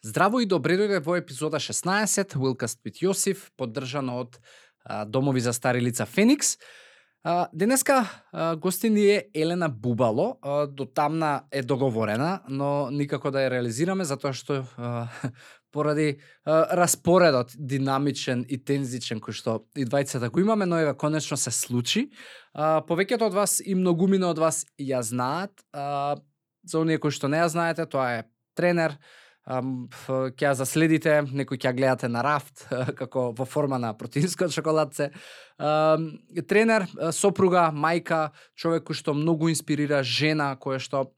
Здраво и добре дојде во епизода 16, Уилкаст with Јосиф, поддржано од а, Домови за стари лица Феникс. А, денеска а, гостин е Елена Бубало, а, до тамна е договорена, но никако да ја реализираме, затоа што а, поради а, распоредот динамичен и тензичен кој што и двајцата го имаме, но еве конечно се случи. А, повеќето од вас и многумина од вас ја знаат, а, за оние кои што не ја знаете, тоа е тренер, ќе ја заследите, некои ќе ја гледате на рафт, како во форма на протеинско чоколадце. Тренер, сопруга, мајка, човек кој што многу инспирира, жена која што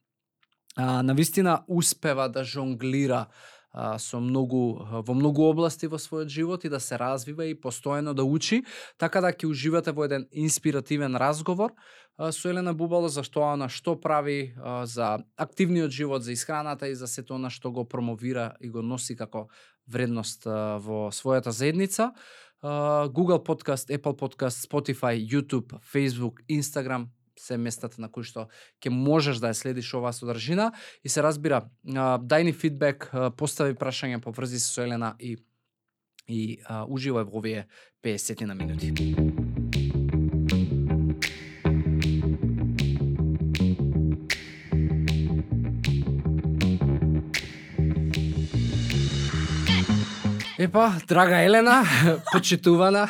на вистина успева да жонглира а, со многу во многу области во својот живот и да се развива и постојано да учи, така да ќе уживате во еден инспиративен разговор а, со Елена Бубало за што она што прави а, за активниот живот, за исхраната и за сето она што го промовира и го носи како вредност а, во својата заедница. Google Podcast, Apple Podcast, Spotify, YouTube, Facebook, Instagram, се местата на кои што ќе можеш да ја следиш оваа содржина и се разбира, дај ни фидбек, постави прашања, по врзи со Елена и и а, уживај во овие 50 на минути. Епа, драга Елена, почитувана.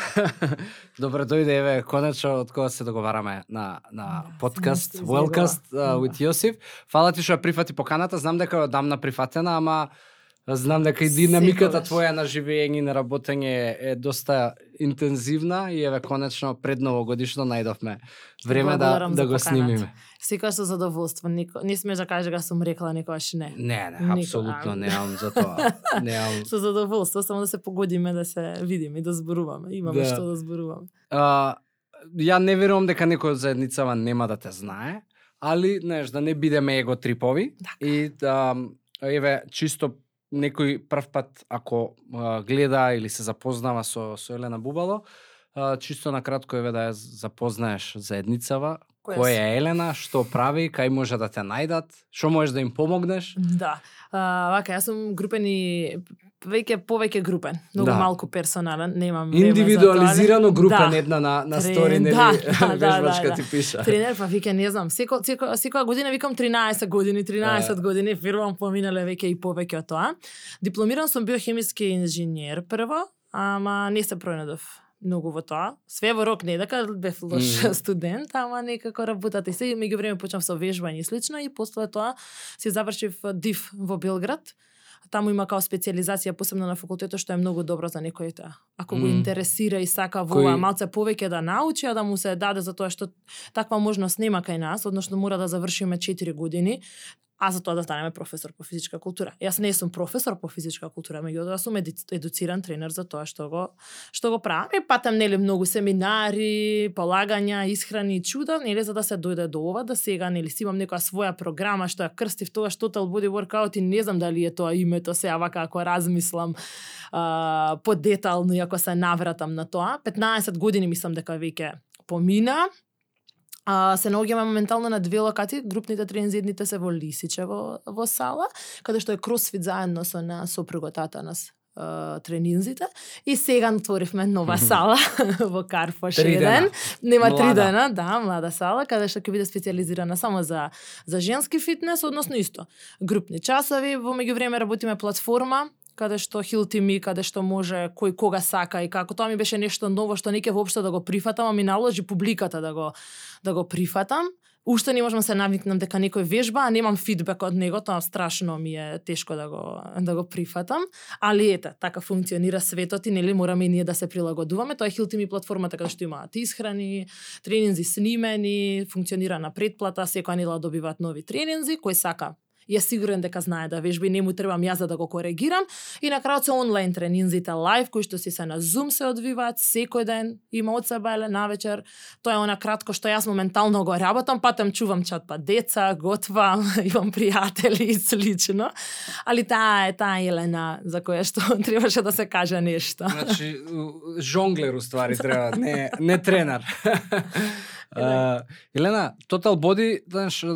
Добре дојде, еве, конечно, од кога се договараме на, на да, подкаст, Wellcast uh, with Јосиф. Фала ти што ја прифати поканата, знам дека дамна прифатена, ама Знам дека и динамиката Секогаш. твоја на живење и на работење е доста интензивна и еве конечно пред новогодишно најдовме време да да го снимиме. Секогаш со задоволство, нико не сме да каже дека сум рекла никогаш не. Не, не, апсолутно неам за тоа. Неам. со задоволство, само да се погодиме да се видиме и да зборуваме. Имаме да. што да зборуваме. А, ја не верувам дека некој од заедницава нема да те знае, али знаеш да не бидеме его трипови така. и да еве чисто некој прв пат ако а, гледа или се запознава со со Елена Бубало, а, чисто на кратко еве да ја запознаеш заедницава, кој е Елена, што прави, кај може да те најдат, што можеш да им помогнеш? Да. А, вака, јас сум групен и веќе повеќе групен, многу да. малку персонален, немам индивидуализирано групен да. една на на стори нели да, да, вежбачка да, да, ти пиша. Тренер па вика не знам, секо секо секоја година викам 13 години, 13 години, фирмам поминале веќе и повеќе од тоа. Дипломиран сум биохемиски инженер прво, ама не се пронајдов многу во тоа. Све во рок не дека бев лош mm. студент, ама некако работата и се меѓувреме почнав со вежбање и слично и после тоа се завршив ДИВ во Белград таму има као специализација посебно на факултетот што е многу добро за некој ако го интересира и сака во Кој... малце повеќе да научи, а да му се даде за тоа што таква можност нема кај нас, односно мора да завршиме 4 години, а за тоа да станеме професор по физичка култура. Јас не сум професор по физичка култура, меѓутоа сум едуциран тренер за тоа што го што го правам. И патам нели многу семинари, полагања, исхрани и чуда, нели за да се дојде до ова, да сега нели си имам некоја своја програма што ја крстив тоа што Total Body Workout и не знам дали е тоа името се вака ако размислам а, подетално и ако се навратам на тоа. 15 години мислам дека веќе помина, А, се наоѓаме моментално на две локации, групните тренинзидните се во Лисиче во, во сала, каде што е кросфит заедно со на сопруготата нас тренинзите. И сега отворивме нова сала во Карфош 1. Нема три дена, да, млада сала каде што ќе биде специализирана само за за женски фитнес, односно исто. Групни часови, во меѓувреме работиме платформа каде што хилти ми, каде што може кој кога сака и како тоа ми беше нешто ново што неќе воопшто да го прифатам, а ми наложи публиката да го да го прифатам. Уште не можам да се навикнам дека некој вежба, а немам фидбек од него, тоа страшно ми е тешко да го да го прифатам, али ете, така функционира светот и нели мораме и ние да се прилагодуваме. Тоа е Hilti ми платформата каде да што имаат исхрани, тренинзи снимени, функционира на предплата, секоја недела добиваат нови тренинзи, кој сака Ја сигурен дека знае да вежби, не му требам јас да го коригирам. И на крајот се онлайн тренинзите лайв кои што си се на Zoom се одвиваат секој ден, има од себе на навечер. Тоа е она кратко што јас моментално го работам, патам чувам чат па деца, готвам, имам пријатели и слично. Али таа е таа Елена за која што требаше да се каже нешто. Значи жонглер уствари треба, не не тренер. А, Елена, Total Body, знаеш,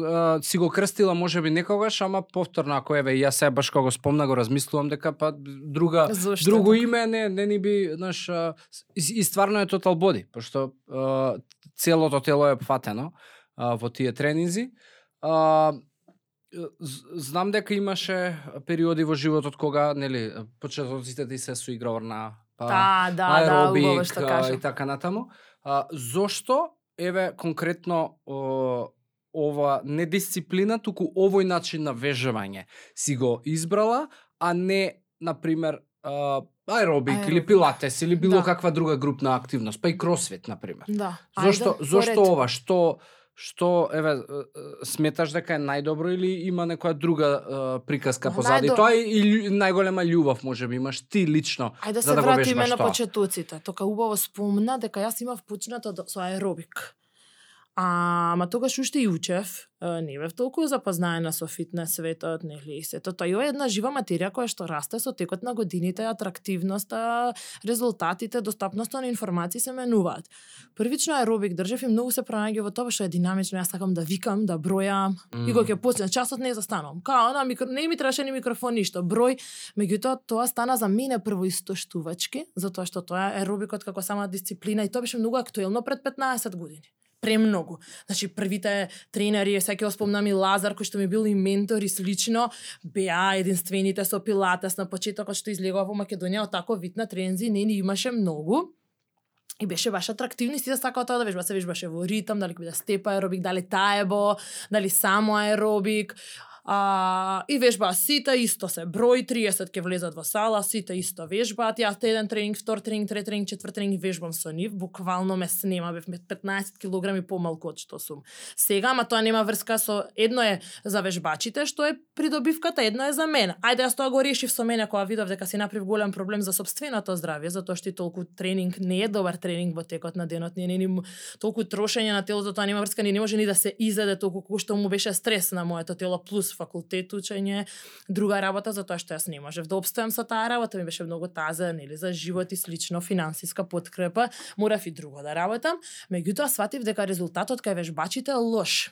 си го крстила можеби некогаш, ама повторно ако еве јас сега баш кога го спомна го размислувам дека па друга Зошто друго така? име не не ни би, знаеш, и, и стварно е Total Body, пошто а, целото тело е фатено а, во тие тренинзи. А, знам дека имаше периоди во животот кога, нели, почетоците ти се соигравар на па, Да, да, да, аеробик убаво што кажа. и така натаму. А, зошто еве конкретно о, ова не дисциплина, туку овој начин на вежбање си го избрала, а не на пример а, аеробик, или Аеробик. пилатес или било Да. каква друга групна активност, па и кросфит на пример. Да. Зошто Ајде, зошто поред. ова? Што што еве е, е, сметаш дека е најдобро или има некоја друга е, приказка позади најдо- тоа и, и најголема љубов можеби имаш ти лично Ајде да се да вратиме на тоа. почетоците. Тока убаво спомна дека јас имав почнато со аеробик. А, ама тогаш уште и учев, не бев толку запознаена со фитнес светот, нели, и сето тоа. Е една жива материја која што расте со текот на годините, атрактивноста, резултатите, достапноста на информации се менуваат. Првично аеробик држев и многу се пронаѓа во тоа што е динамично, јас сакам да викам, да бројам, И кога ќе почне часот не застанувам. Као, на микро... не ми требаше ни микрофон ништо, број. Меѓутоа тоа стана за мене прво истоштувачки, затоа што тоа е аеробикот како сама дисциплина и тоа беше многу актуелно пред 15 години. Премногу. Значи првите тренери, сега да ќе спомнам и Лазар кој што ми бил и ментор и слично, беа единствените со пилатес на почетокот што излегува во Македонија од тако вид на трензи, не ни имаше многу. И беше баш атрактивни, сите сакаат тоа да вежба. Се вежбаше во ритм, дали биде степа аеробик, дали таебо, дали само аеробик. А, и вежбаа сите исто се број 30 ке влезат во сала, сите исто вежбаат. Јас еден тренинг, втор тренинг, трет тренинг, четврт тренинг вежбам со нив, буквално ме снема, бев 15 килограми помалку од што сум. Сега, ама тоа нема врска со едно е за вежбачите што е придобивката, едно е за мене. Ајде јас тоа го решив со мене кога видов дека си направив голем проблем за собственото здравје, затоа што и толку тренинг не е добар тренинг во текот на денот, не не ни толку трошење на телото, тоа нема врска, ни не може ни да се изеде толку што му беше стрес на моето тело плюс факултет учење, друга работа за тоа што јас не можев да обстојам со таа работа, ми беше многу таза, нели, за живот и слично финансиска подкрепа, морав и друго да работам, меѓутоа сватив дека резултатот кај вежбачите е лош.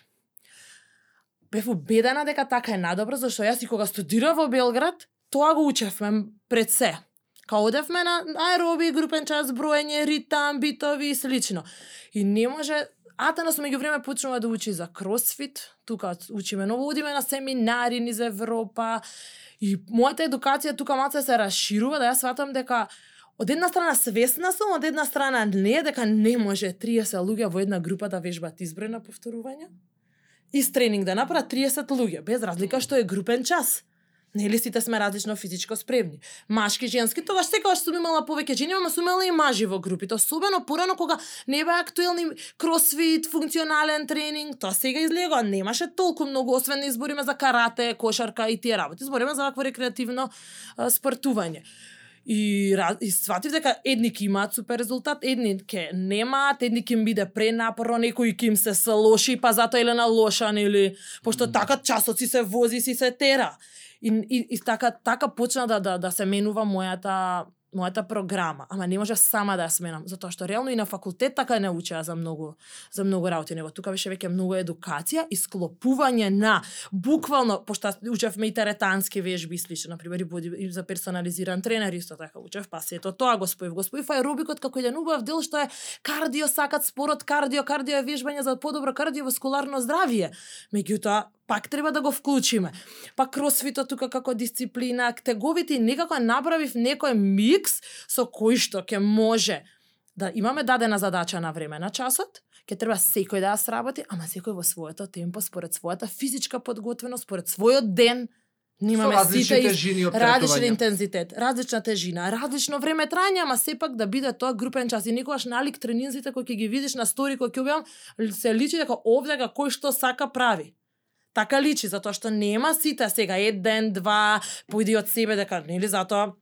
Бев убедена дека така е надобро, зашто јас и кога студирав во Белград, тоа го учевме пред се. Као одевме на аероби, групен час, броење, ритам, битови и слично. И не може Атана со меѓувреме почнува да учи за кросфит, тука учиме ново, одиме на семинари низ Европа и мојата едукација тука малце се расширува да јас сватам дека од една страна свесна сум, од една страна не, дека не може 30 луѓе во една група да вежбат избрена повторувања. И с тренинг да направат 30 луѓе, без разлика што е групен час. Нели сите сме различно физичко спремни. Машки, женски, тогаш секогаш сум имала повеќе жени, ама сум имала и мажи во групите. Особено порано кога не беа актуелни кросфит, функционален тренинг, тоа сега излега Немаше толку многу, освен да избориме за карате, кошарка и тие работи. Избориме за вакво рекреативно а, спортување. И, раз- и сватив дека едни ќе имаат супер резултат, едни ќе немаат, едни ќе им биде пренапорно, некои ќе им се се лоши, па затоа Елена лоша, нели? Пошто така часот си се вози, си се тера. И, и, и така, така почна да, да, да се менува мојата мојата програма, ама не можев сама да ја сменам, затоа што реално и на факултет така не учеа за многу за многу работи, него тука беше веќе многу едукација и склопување на буквално пошто учевме и теретански вежби и слично, на пример и, боди, и за персонализиран тренер исто така учев, па сето тоа го споив, го споив аеробикот како еден убав дел што е кардио сакат спорот, кардио, кардио е вежбање за подобро кардиоваскуларно здравје. Меѓутоа пак треба да го вклучиме. Па кросфитот тука како дисциплина, теговите и некако направив некој микс со кој што ќе може да имаме дадена задача на време на часот, ќе треба секој да ја сработи, ама секој во своето темпо, според својата физичка подготвеност, според својот ден, Со немаме сите жини различен интензитет, различна тежина, различно време трајање, ама сепак да биде тоа групен час и никогаш налик тренинзите кои ќе ги видиш на стори кои ќе објавам, се личи дека овде кој што сака прави. Така личи, затоа што нема сите сега еден, два, појди од себе дека, нели, затоа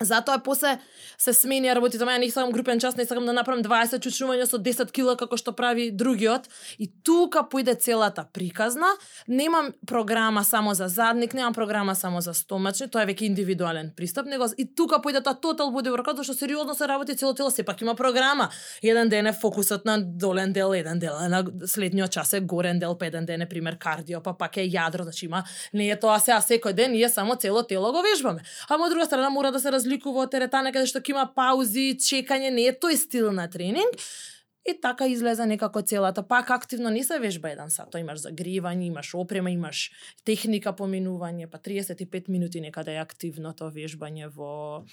Затоа после се смени работите, мене не сакам групен час, не сакам да направам 20 чучувања со 10 кила како што прави другиот. И тука појде целата приказна. Немам програма само за задник, немам програма само за стомачни, тоа е веќе индивидуален пристап, него и тука појде тоа тотал боди воркот, што сериозно се работи цело тело, сепак има програма. Еден ден е фокусот на долен дел, еден дел е на следниот час е горен дел, па еден ден е пример кардио, па пак е јадро, значи има не е тоа сега секој ден, ние само цело тело го вежбаме. Ама од друга страна мора да се разликува од теретана каде што ќе има паузи, чекање, не е тој стил на тренинг. И така излеза некако целата. Пак активно не се вежба еден сат. Тоа имаш загривање, имаш опрема, имаш техника поминување, па 35 минути некаде е активно тоа вежбање во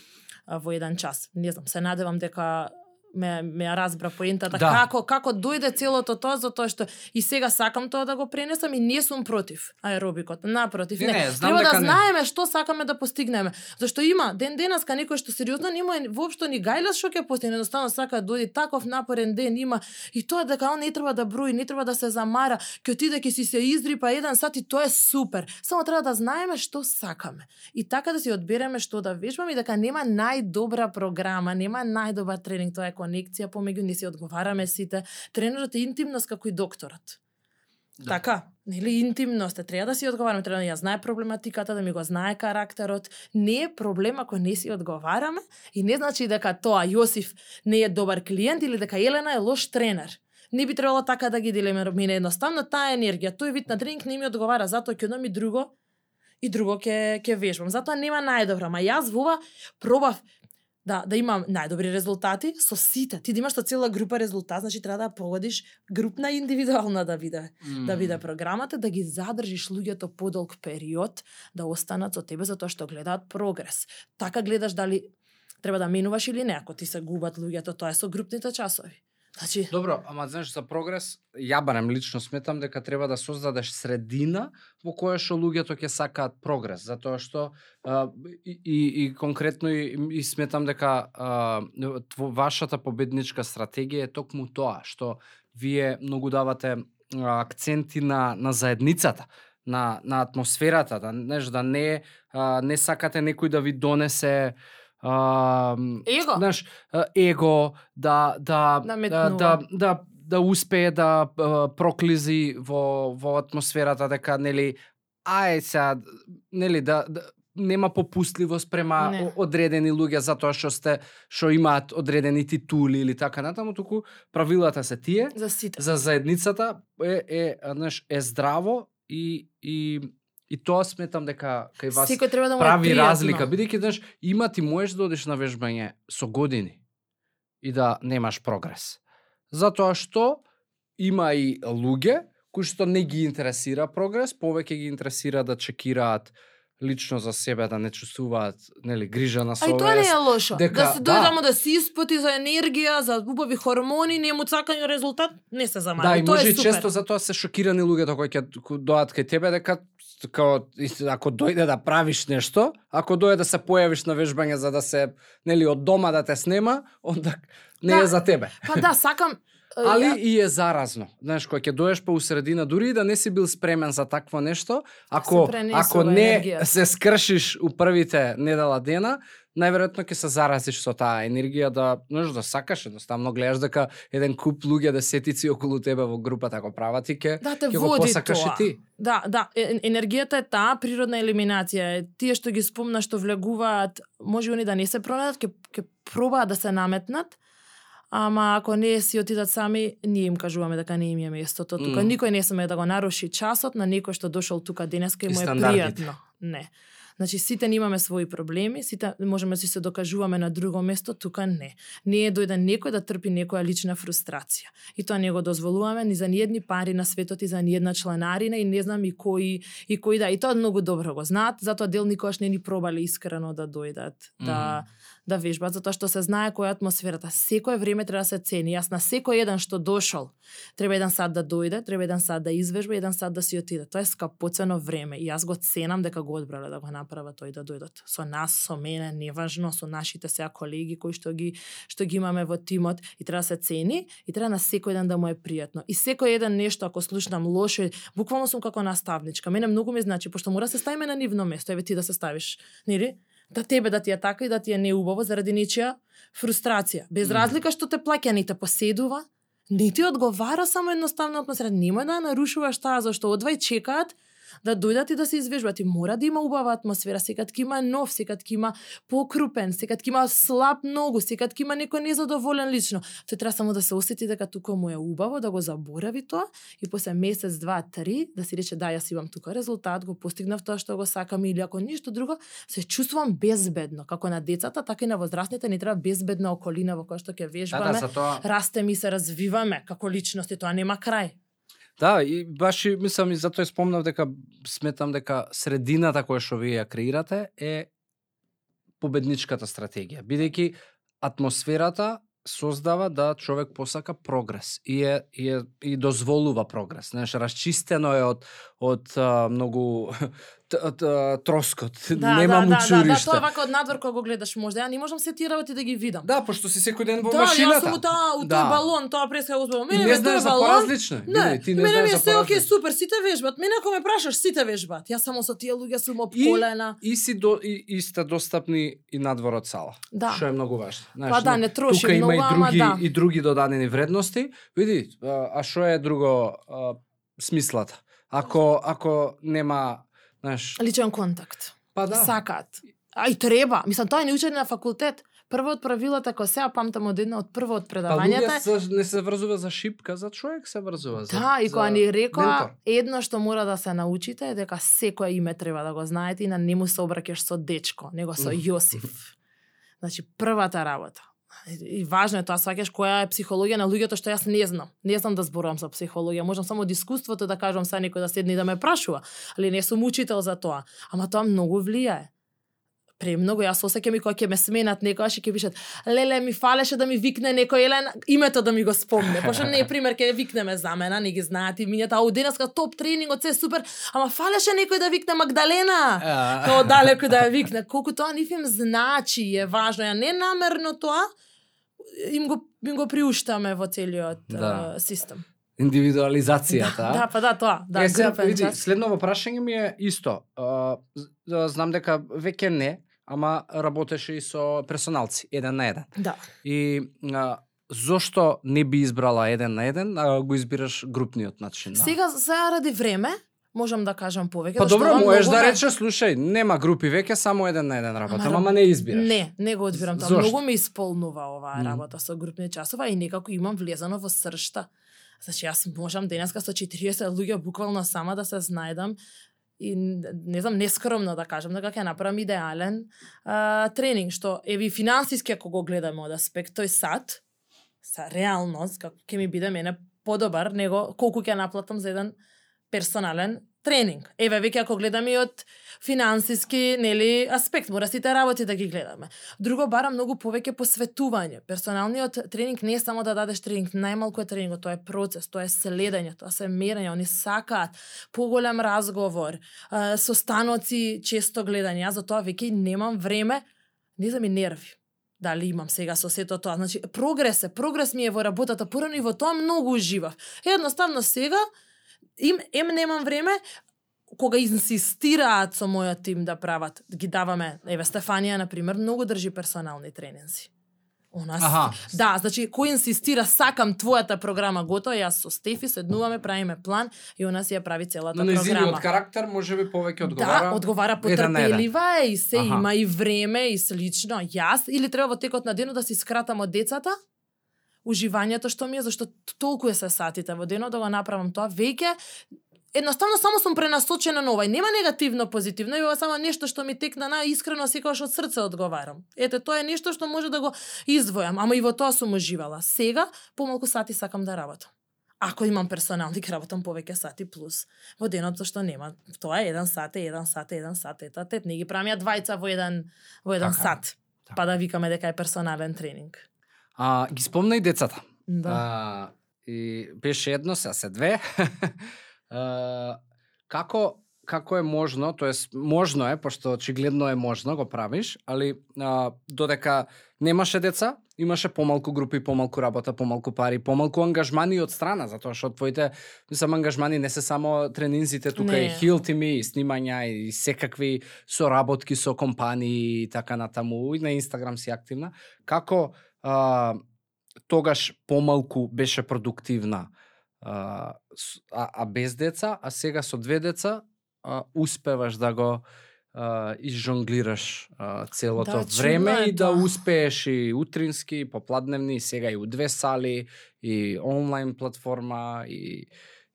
во еден час. Не знам, се надевам дека ме ме ја разбра поентата Да. како како дојде целото тоа затоа што и сега сакам тоа да го пренесам и не сум против аеробикот. Напротив, Не, не. не, знам Треба да не. знаеме што сакаме да постигнеме. Зашто има ден денеска некој што сериозно нема воопшто ни гајлес што ќе постигне, едноставно сака да дојде таков напорен ден има и тоа дека он не треба да брои, не треба да се замара, ќе отиде ќе си се изрипа еден сат и тоа е супер. Само треба да знаеме што сакаме. И така да си одбереме што да вежбаме и дека нема најдобра програма, нема најдобар тренинг, тоа е конекција помеѓу не си одговараме сите. Тренерот е интимност како и докторот. Да. Така, нели интимност е, треба да си одговараме, треба да ја знае проблематиката, да ми го знае карактерот. Не е проблем ако не си одговараме и не значи дека тоа Јосиф не е добар клиент или дека Елена е лош тренер. Не би требало така да ги делиме мине едноставно таа енергија, тој вид на тренинг не ми одговара, затоа ќе одам и друго и друго ќе ќе вежбам. Затоа нема најдобра, ма јас во ова пробав да да имам најдобри резултати со сите. Ти да имаш со цела група резултат, значи треба да погодиш групна и индивидуална да биде да биде програмата, да ги задржиш луѓето подолг период, да останат со тебе затоа што гледаат прогрес. Така гледаш дали треба да менуваш или не, ако ти се губат луѓето, тоа е со групните часови. Значи, Добро, ама знаеш за прогрес, ја барем лично сметам дека треба да создадеш средина во која што луѓето ќе сакаат прогрес, затоа што а, и, и, и конкретно и, и сметам дека а, тво, вашата победничка стратегија е токму тоа што вие многу давате а, акценти на на заедницата на на атмосферата, да знаеш да не а, не сакате некој да ви донесе а, Его. знаеш, его да да Да да да, да успее да проклизи во во атмосферата дека нели ај сега нели да, да нема попустливост према Не. одредени луѓе затоа што сте што имаат одредени титули или така натаму, туку правилата се тие за сите. за заедницата е е знаеш е здраво и и и тоа сметам дека кај вас Секој треба да прави пријатно. разлика, бидејќи знаеш, има ти можеш да одиш на вежбање со години и да немаш прогрес. Затоа што има и луѓе кои што не ги интересира прогрес, повеќе ги интересира да чекираат лично за себе, да не чувствуваат, нели, грижа на А и тоа не совест. е лошо. дека- да се да. дојде тамо да се испоти за енергија, за убави хормони, не му цакању резултат, не се замара. Да, и тоа може и често затоа се шокирани луѓето кои ќе доаат кај тебе дека као и- ако дојде да правиш нешто, ако дојде да се појавиш на вежбање за да се нели од дома да те снема, онда не Да. е за тебе. Па да, сакам Али ја- и е заразно. Знаеш, кога ќе доеш па усредина, дури и да не си бил спремен за такво нешто, ако ако не енергија. се скршиш у првите недела дена, најверојатно ќе се заразиш со таа енергија да, знаеш, да сакаш едноставно гледаш дека еден куп луѓе десетици околу тебе во групата го прават и ќе да те ќе го посакаш тоа. и ти. Да, да, енергијата е таа природна елиминација. Тие што ги спомна што влегуваат, може они да не се пронајдат, ќе ќе пробаат да се наметнат. Ама ако не си отидат сами, ние им кажуваме дека не им е местото тука. Мм. Никој не сме да го наруши часот на некој што дошол тука денеска и И му е пријатно. Не. Значи сите ние имаме своји проблеми, сите можеме да си се докажуваме на друго место, тука не. Не е дојде некој да трпи некоја лична фрустрација. И тоа не го дозволуваме ни за ниедни пари на светот и за ниедна членарина и не знам и кои и кои да. И тоа многу добро го знаат, затоа дел никош не ни пробале искрено да дојдат да да вежбат затоа што се знае која е атмосферата. Секое време треба да се цени. Јас на секој еден што дошол, треба еден сат да дојде, треба еден сат да извежба, еден сат да си отиде. Тоа е скапоцено време и јас го ценам дека го одбрале да го направат тој да дојдат. Со нас, со мене, неважно, со нашите сега колеги кои што ги што ги имаме во тимот и треба да се цени и треба на секој ден да му е пријатно. И секој еден нешто ако слушнам лошо, буквално сум како наставничка. Мене многу ми значи пошто мора да се ставиме на нивно место, еве ти да се ставиш, нели? Да тебе да ти е така и да ти е неубаво заради нечија фрустрација. Без разлика што те плаќа, не те поседува, не ти одговара само едноставно атмосфера. Немој да ја нарушуваш таа, зашто одвај чекаат да дојдат и да се извежбат. И мора да има убава атмосфера, секад ќе има нов, секад ќе има покрупен, секад ќе има слаб ногу, секад ќе има некој незадоволен лично. Тој треба само да се осети дека тука му е убаво, да го заборави тоа и после месец, два, три да си рече да јас имам тука резултат, го постигнав тоа што го сакам или ако ништо друго, се чувствувам безбедно. Како на децата, така и на возрастните ни треба безбедна околина во која што ќе Да, вежбаме. да, за тоа. Растеме и се развиваме како личности, тоа нема крај. Да, и баш и мислам и затоа спомнав дека сметам дека средината која што вие ја креирате е победничката стратегија, бидејќи атмосферата создава да човек посака прогрес и е, и, е, и дозволува прогрес. Знаеш, расчистено е од од а, многу троскот. Нема да, да, да, да, мучуриште. тоа вака од надвор кога го гледаш можда. Ја не можам се тие работи да ги видам. Да, пошто си секој ден во да, машината. јас сум таа, у тој Да. балон, тоа преска го зборам. И Мене не знаеш за балон. поразлично. Не, ти не мене ми е се поразлично. супер, сите вежбат. Мене ако ме прашаш, сите вежбат. Јас само со тие луѓе сум И- обколена. И си до и, и сте достапни и надвор од сала. Да. Што е многу важно. Знаеш, Па да, не троши тука има и други да. и други додадени вредности. Види, а што е друго смислата? Ако ако нема, знаеш, Личен контакт. па да. Сакаат. А и треба. Мислам, тоа е научено на факултет. Прво од правилата кој сега памтам од една од прво од Па предавањата. луѓе се, не се врзува за шипка, за човек се врзува за Да, и кога за ни рекоа, едно што мора да се научите е дека секое име треба да го знаете и на не му се обраќаш со дечко, него со. Јосиф. Значи, првата работа. И важно е тоа, сваќаш која е психологија на луѓето што јас не знам. Не знам да зборувам за психологија, можам само од искуството да кажам са некој да седне и да ме прашува, али не сум учител за тоа. Ама тоа многу влијае. Премногу јас се осеќам и кога ќе ме сменат некојаш и ќе пишат леле ми фалеше да ми викне некој еле името да ми го спомне. Пошто не пример ќе викнеме замена, не ги знаат и минјата ау денеска топ тренингот се е супер, ама фалеше некој да викне Магдалена. А, Као далеку да ја викне. Колку тоа нив им значи е важно. Ја не намерно тоа им го им го приуштаме во целиот Да. да. систем. индивидуализацијата. Да, да, па да, тоа. Да, е, сега, види, следново прашање ми е исто. А, да, знам дека веќе не, ама работеше и со персоналци, еден на еден. Да. И а, зошто не би избрала еден на еден, а го избираш групниот начин? на- Сега сега ради време можам да кажам повеќе. Па добро, можеш да ме- речеш, слушај, нема групи веќе, само еден на еден работам, Ама, ама не избираш. Не, не го одбирам тоа. Многу ме исполнува оваа работа со групни часова и некако имам влезано во сршта. Значи јас можам денеска со 40 луѓе буквално сама да се знајдам и не знам нескромно да кажам дека ќе направам идеален а, тренинг што еви финансиски ако го гледаме од аспект тој сат са реалност како ќе ми биде мене подобар него колку ќе наплатам за еден персонален тренинг. Еве веќе ако гледаме и од финансиски, нели, аспект, мора сите работи да ги гледаме. Друго бара многу повеќе посветување. Персоналниот тренинг не е само да дадеш тренинг, најмалку е тренингот, тоа е процес, тоа е следење, тоа се мерење, они сакаат поголем разговор, со состаноци, често гледање. Јас за тоа веќе немам време, не знам и нерви дали имам сега со сето тоа. Значи, прогрес е, прогрес ми е во работата, порано и во тоа многу уживав. Едноставно сега, им, ем немам време, кога инсистираат со мојот тим да прават, ги даваме, еве Стефанија, например, многу држи персонални тренинзи. Нас, Аха. да, значи, кој инсистира, сакам твојата програма готова, јас со Стефи седнуваме, правиме план и у нас ја прави целата Но програма. незиниот карактер може би повеќе одговара. Да, одговара на еден. потрпелива е и се Аха. има и време и слично. Јас или треба во текот на денот да си скратам од децата уживањето што ми е зашто толку е се сатите во денот да го направам тоа веќе едноставно само сум пренасочена на ова и нема негативно позитивно и ова само нешто што ми текна на искрено секогаш од срце одговарам. Ете тоа е нешто што може да го издвојам, ама и во тоа сум уживала. Сега помалку сати сакам да работам. Ако имам персонални, работам повеќе сати плюс во денот зашто нема. Тоа е еден сат, е еден сат, е еден сат, ета тет. Не ги правам ја двајца во еден во еден Така сат. Така. Па да викаме дека е персонален тренинг. А, ги спомна и децата. Да. А, и беше едно, сега се две. а, како како е можно, тоест можно е, пошто очигледно е можно, го правиш, али а, додека немаше деца, имаше помалку групи, помалку работа, помалку пари, помалку ангажмани од страна, затоа што твоите мислам ангажмани не се само тренинзите, тука Не. и хил тими, и снимања и секакви соработки со компании и така натаму, и на Инстаграм си активна. Како а, тогаш помалку беше продуктивна а, а, без деца, а сега со две деца а, успеваш да го а, изжонглираш а, целото Да, време е и да тоа. успееш и утрински, и попладневни, и сега и у две сали, и онлайн платформа, и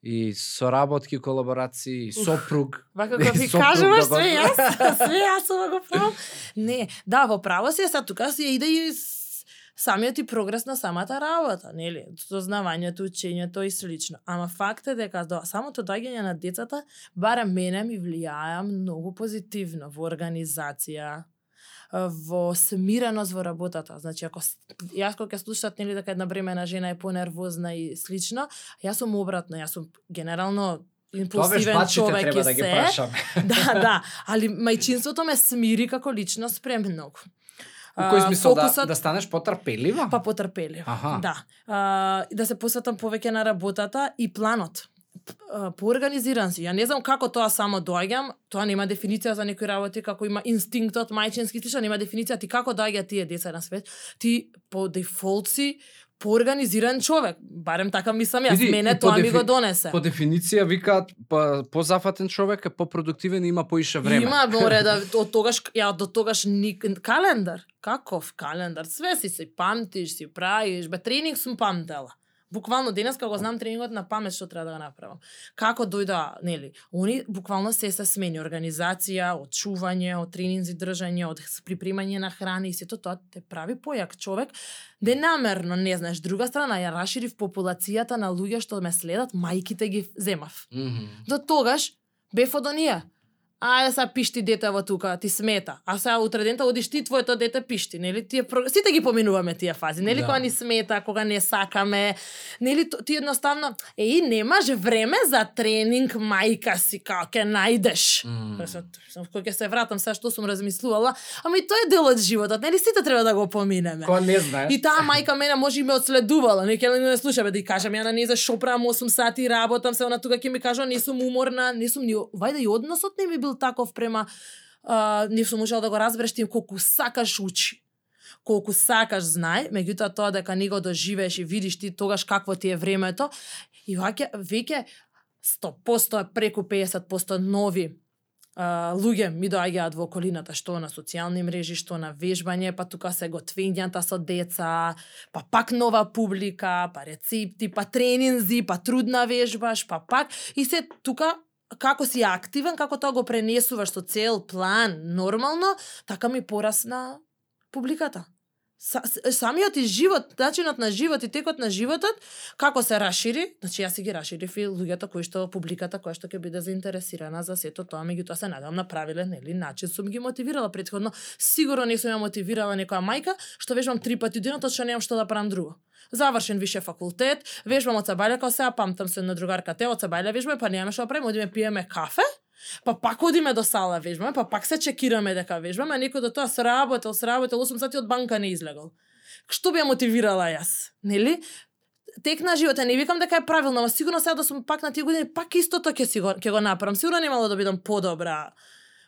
и соработки, колаборации, и сопруг. Вака како ви кажуваш да све јас, све јас ова го правам. Не, да, во право си е са тука си иде и самиот и прогрес на самата работа, нели? Дознавањето, учењето и слично. Ама факт е дека до самото доаѓање на децата барем мене ми влијаја многу позитивно во организација, во смиреност во работата. Значи, ако јас кога ќе слушат нели дека една бремена жена е понервозна и слично, јас сум обратно, јас сум генерално импулсивен човек и да ги се. прашаме. да, да, али мајчинството ме смири како личност премногу. У кој смисол да, фокусот- да станеш потрпелива? Па потрпелив. Аха. Да. А, да се посветам повеќе на работата и планот. Поорганизиран си. Ја не знам како тоа само доаѓам, тоа нема дефиниција за некои работи, како има инстинктот мајчински, слично нема дефиниција ти како доаѓа тие деца на свет. Ти по дефолт си поорганизиран човек. Барем така мислам јас. Види, Мене тоа ми го донесе. По дефиниција викаат па, позафатен човек е попродуктивен и има поише време. Има море да од тогаш ја до тогаш ник календар. Каков календар? Све си се памтиш, си правиш, бе тренинг сум памтела. Буквално денес кога го знам тренингот на памет што треба да го направам. Како дојда, нели, они буквално се се смени организација, од чување, од тренинзи држање, од припремање на храна и сето тоа те прави појак човек. Денамерно, не знаеш, друга страна ја расширив популацијата на луѓе што ме следат, мајките ги земав. Мгм. До тогаш бев од оние. Ајде са пишти детево тука, ти смета. А сега утре дента одиш ти твоето дете пишти, нели? Тие про- сите ги поминуваме тие фази, нели? Да. Кога ни смета, кога не сакаме, нели? Ти едноставно, еј, немаш време за тренинг, мајка си, како ќе најдеш. Mm. Кога ќе се вратам сега што сум размислувала, ама и тоа е дел од животот, нели? Сите треба да го поминеме. Кога не знаеш. И таа мајка мене може и ме одследувала, не ќе не слуша бе да ја кажам ја на неја што правам 8 сати работам се она тука ќе ми кажа не сум уморна, не сум ни вајде и односот не ми бил таков према а, не сум можел да го разбереш ти колку сакаш учи. Колку сакаш знај, меѓутоа тоа дека не го доживееш и видиш ти тогаш какво ти е времето и ваќе веќе 100% преку 50% нови а, луѓе ми доаѓаат во околината, што на социјални мрежи, што на вежбање, па тука се готвењата со деца, па пак нова публика, па рецепти, па тренинзи, па трудна вежбаш, па пак и се тука како си активен, како тоа го пренесуваш со цел план нормално, така ми порасна публиката. Са, самиот и живот, начинот на живот и текот на животот, како се расшири, значи јас си ги расширив и луѓето кои што публиката која што ќе биде заинтересирана за сето тоа, меѓутоа се надам на правилен нели начин сум ги мотивирала претходно. Сигурно не сум ја мотивирала некоја мајка што вежбам три пати денот, што немам што да правам друго. Завршен више факултет, вежбам од Сабајле, као сега памтам се на другарка те од Сабајле вежбаме, па немаме што да правиме, одиме пиеме кафе, па пак одиме до сала вежбаме, па пак се чекираме дека вежбаме, а некој до тоа сработел, сработел 8 сати од банка не излегол. Што би ја мотивирала јас, нели? тек на живота, не викам дека е правилно, но сигурно сега да сум пак на тие години, пак истото ќе си го ќе го направам. Сигурно немало да бидам подобра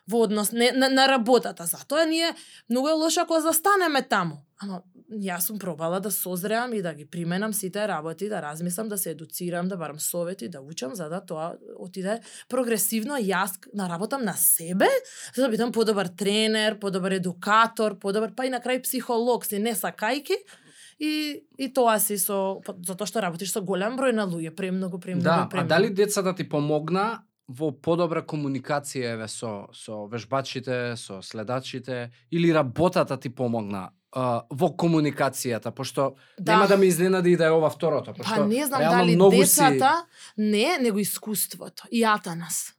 во однос не, на, на работата. Затоа ние многу е лошо ако застанеме таму. Ама јас сум пробала да созреам и да ги применам сите работи, да размислам, да се едуцирам, да барам совети, да учам, за да тоа отиде прогресивно јас на работам на себе, за да бидам подобар тренер, подобар едукатор, подобар па и на крај психолог, се не сакајки. И, и тоа си со, затоа што работиш со голем број на луѓе, премногу, премногу, Да, а премногу. дали децата ти помогна во подобра комуникација еве со со вежбачите, со следачите или работата ти помогна а, во комуникацијата, пошто Да. нема да ме изненади и да е ова второто, пошто Па не знам дали децата, не, него искуството и Атанас.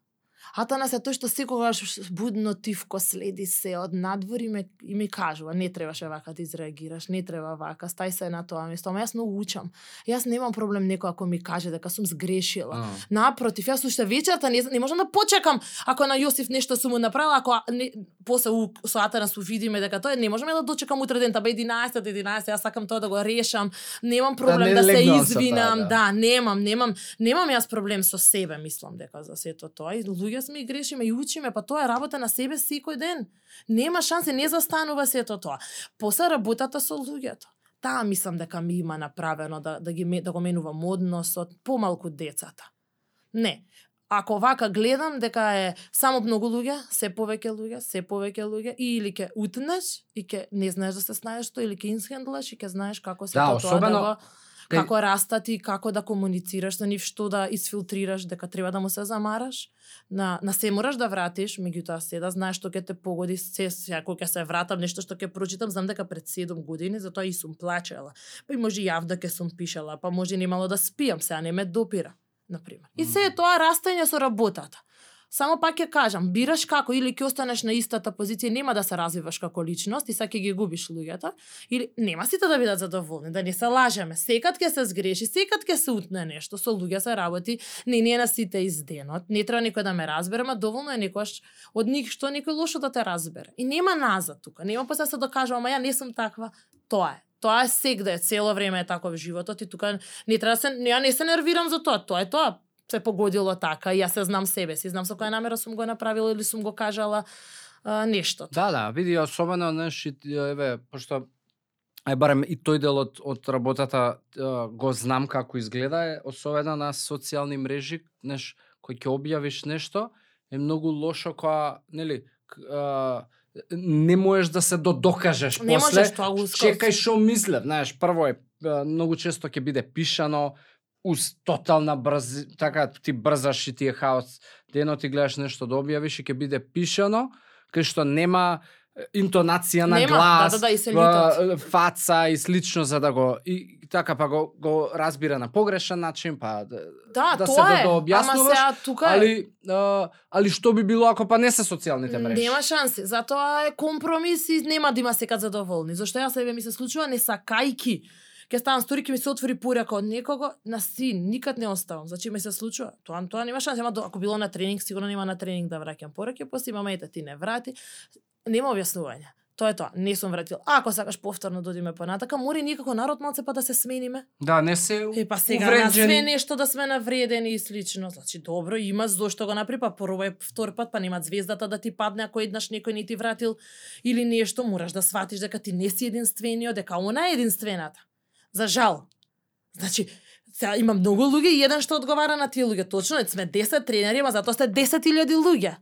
Атанас е тој што секогаш будно тивко следи се од надвор и ме, и ми кажува, не требаше вака да изреагираш, не треба вака, стај се на тоа место. Ама јас многу учам. Јас немам проблем некој ако ми каже дека сум сгрешила. А. Напротив, јас уште вечерта не, не можам да почекам ако на Јосиф нешто сум му направила, ако не, после у, со Атанас увидиме дека тоа е, не можам да дочекам утре ден, таба 11 11, јас сакам тоа да го решам. Немам проблем не да, се извинам, да. да, немам, немам, немам јас проблем со себе, мислам дека за сето тоа. И луѓе сме и грешиме и учиме, па тоа е работа на себе секој ден. Нема шансе, не застанува сето тоа. После работата со луѓето. Таа мислам дека ми има направено да, да, ги, да го менувам односот, помалку децата. Не, ако вака гледам дека е само многу луѓе, се повеќе луѓе, се повеќе луѓе, и или ќе утнеш и ќе не знаеш да се снајдеш тоа, или ќе инсхендлаш и ќе знаеш како се Да, тоа особено да го кај- како и како да комуницираш да со нив, што да изфилтрираш, дека треба да му се замараш. На, на се мораш да вратиш, меѓутоа се да знаеш што ќе те погоди, се, ако ќе се вратам нешто што ќе прочитам, знам дека пред 7 години, затоа и сум плачела. Па и може јав да ќе сум пишела, па може немало да спиам, сега не ме допира, на пример. И се е тоа растење со работата. Само пак ќе кажам, бираш како или ќе останеш на истата позиција, нема да се развиваш како личност и сега ќе ги губиш луѓето, или нема сите да бидат задоволни, да не се лажеме. Секад ќе се сгреши, секад ќе се утне нешто, со луѓе се работи, не не на сите изденот, не треба никој да ме разбере, ма доволно е некојаш од них што некој лошо да те разбере. И нема назад тука, нема после да се докажува, ама ја не сум таква, тоа е. Тоа е сегде, цело време е таков животот и тука не треба да се, ја не се нервирам за тоа, тоа е тоа, се погодило така и јас се знам себе си, знам со која намера сум го направила или сум го кажала а, нешто. Да, да, види, особено, знаеш, еве, пошто Ај барем и тој дел од, од работата го знам како изгледа, е особено на социјални мрежи, знаеш, кој ќе објавиш нешто, е многу лошо кога, нели, а, не можеш да се додокажеш Не после. можеш тоа ускос. Чекај што мислев, знаеш, прво е многу често ќе биде пишано уз тотална брз, така ти брзаш и ти е хаос. Денот ти гледаш нешто да објавиш и ќе биде пишано, кај што нема е, интонација на Нема, глас, да, да, да, и се фаца и слично за да го и така па го го разбира на погрешен начин, па да, Да, да се тоа да е. го Ама објаснуваш, сега тука е. али а, али што би било ако па не се социјалните мрежи? Нема шанси. Затоа е компромис и нема да има секад задоволни. Зашто јас себе ми се случува не сакајки. Ќе ставам стори, ќе ми се отвори порека од некого, на син, никад не оставам. Значи ми се случува. Тоа тоа нема шанси, ама ако било на тренинг, сигурно нема на тренинг да враќам пораки, после имаме ете ти не врати. Нема објаснување. Тоа е тоа, не сум вратил. Ако сакаш повторно да одиме понатака, мори никако народ малце па да се смениме. Да, не се Е, па сега на све нешто да сме навредени и слично. Значи, добро, има зошто го направи, па пробај втор пат, па нема звездата да ти падне ако еднаш некој не ти вратил или нешто, мораш да сватиш дека ти не си единствениот, дека она е единствената. За жал. Значи, сега има многу луѓе и еден што одговара на тие луѓе. Точно, е, сме 10 тренери, ама затоа сте 10.000 луѓе.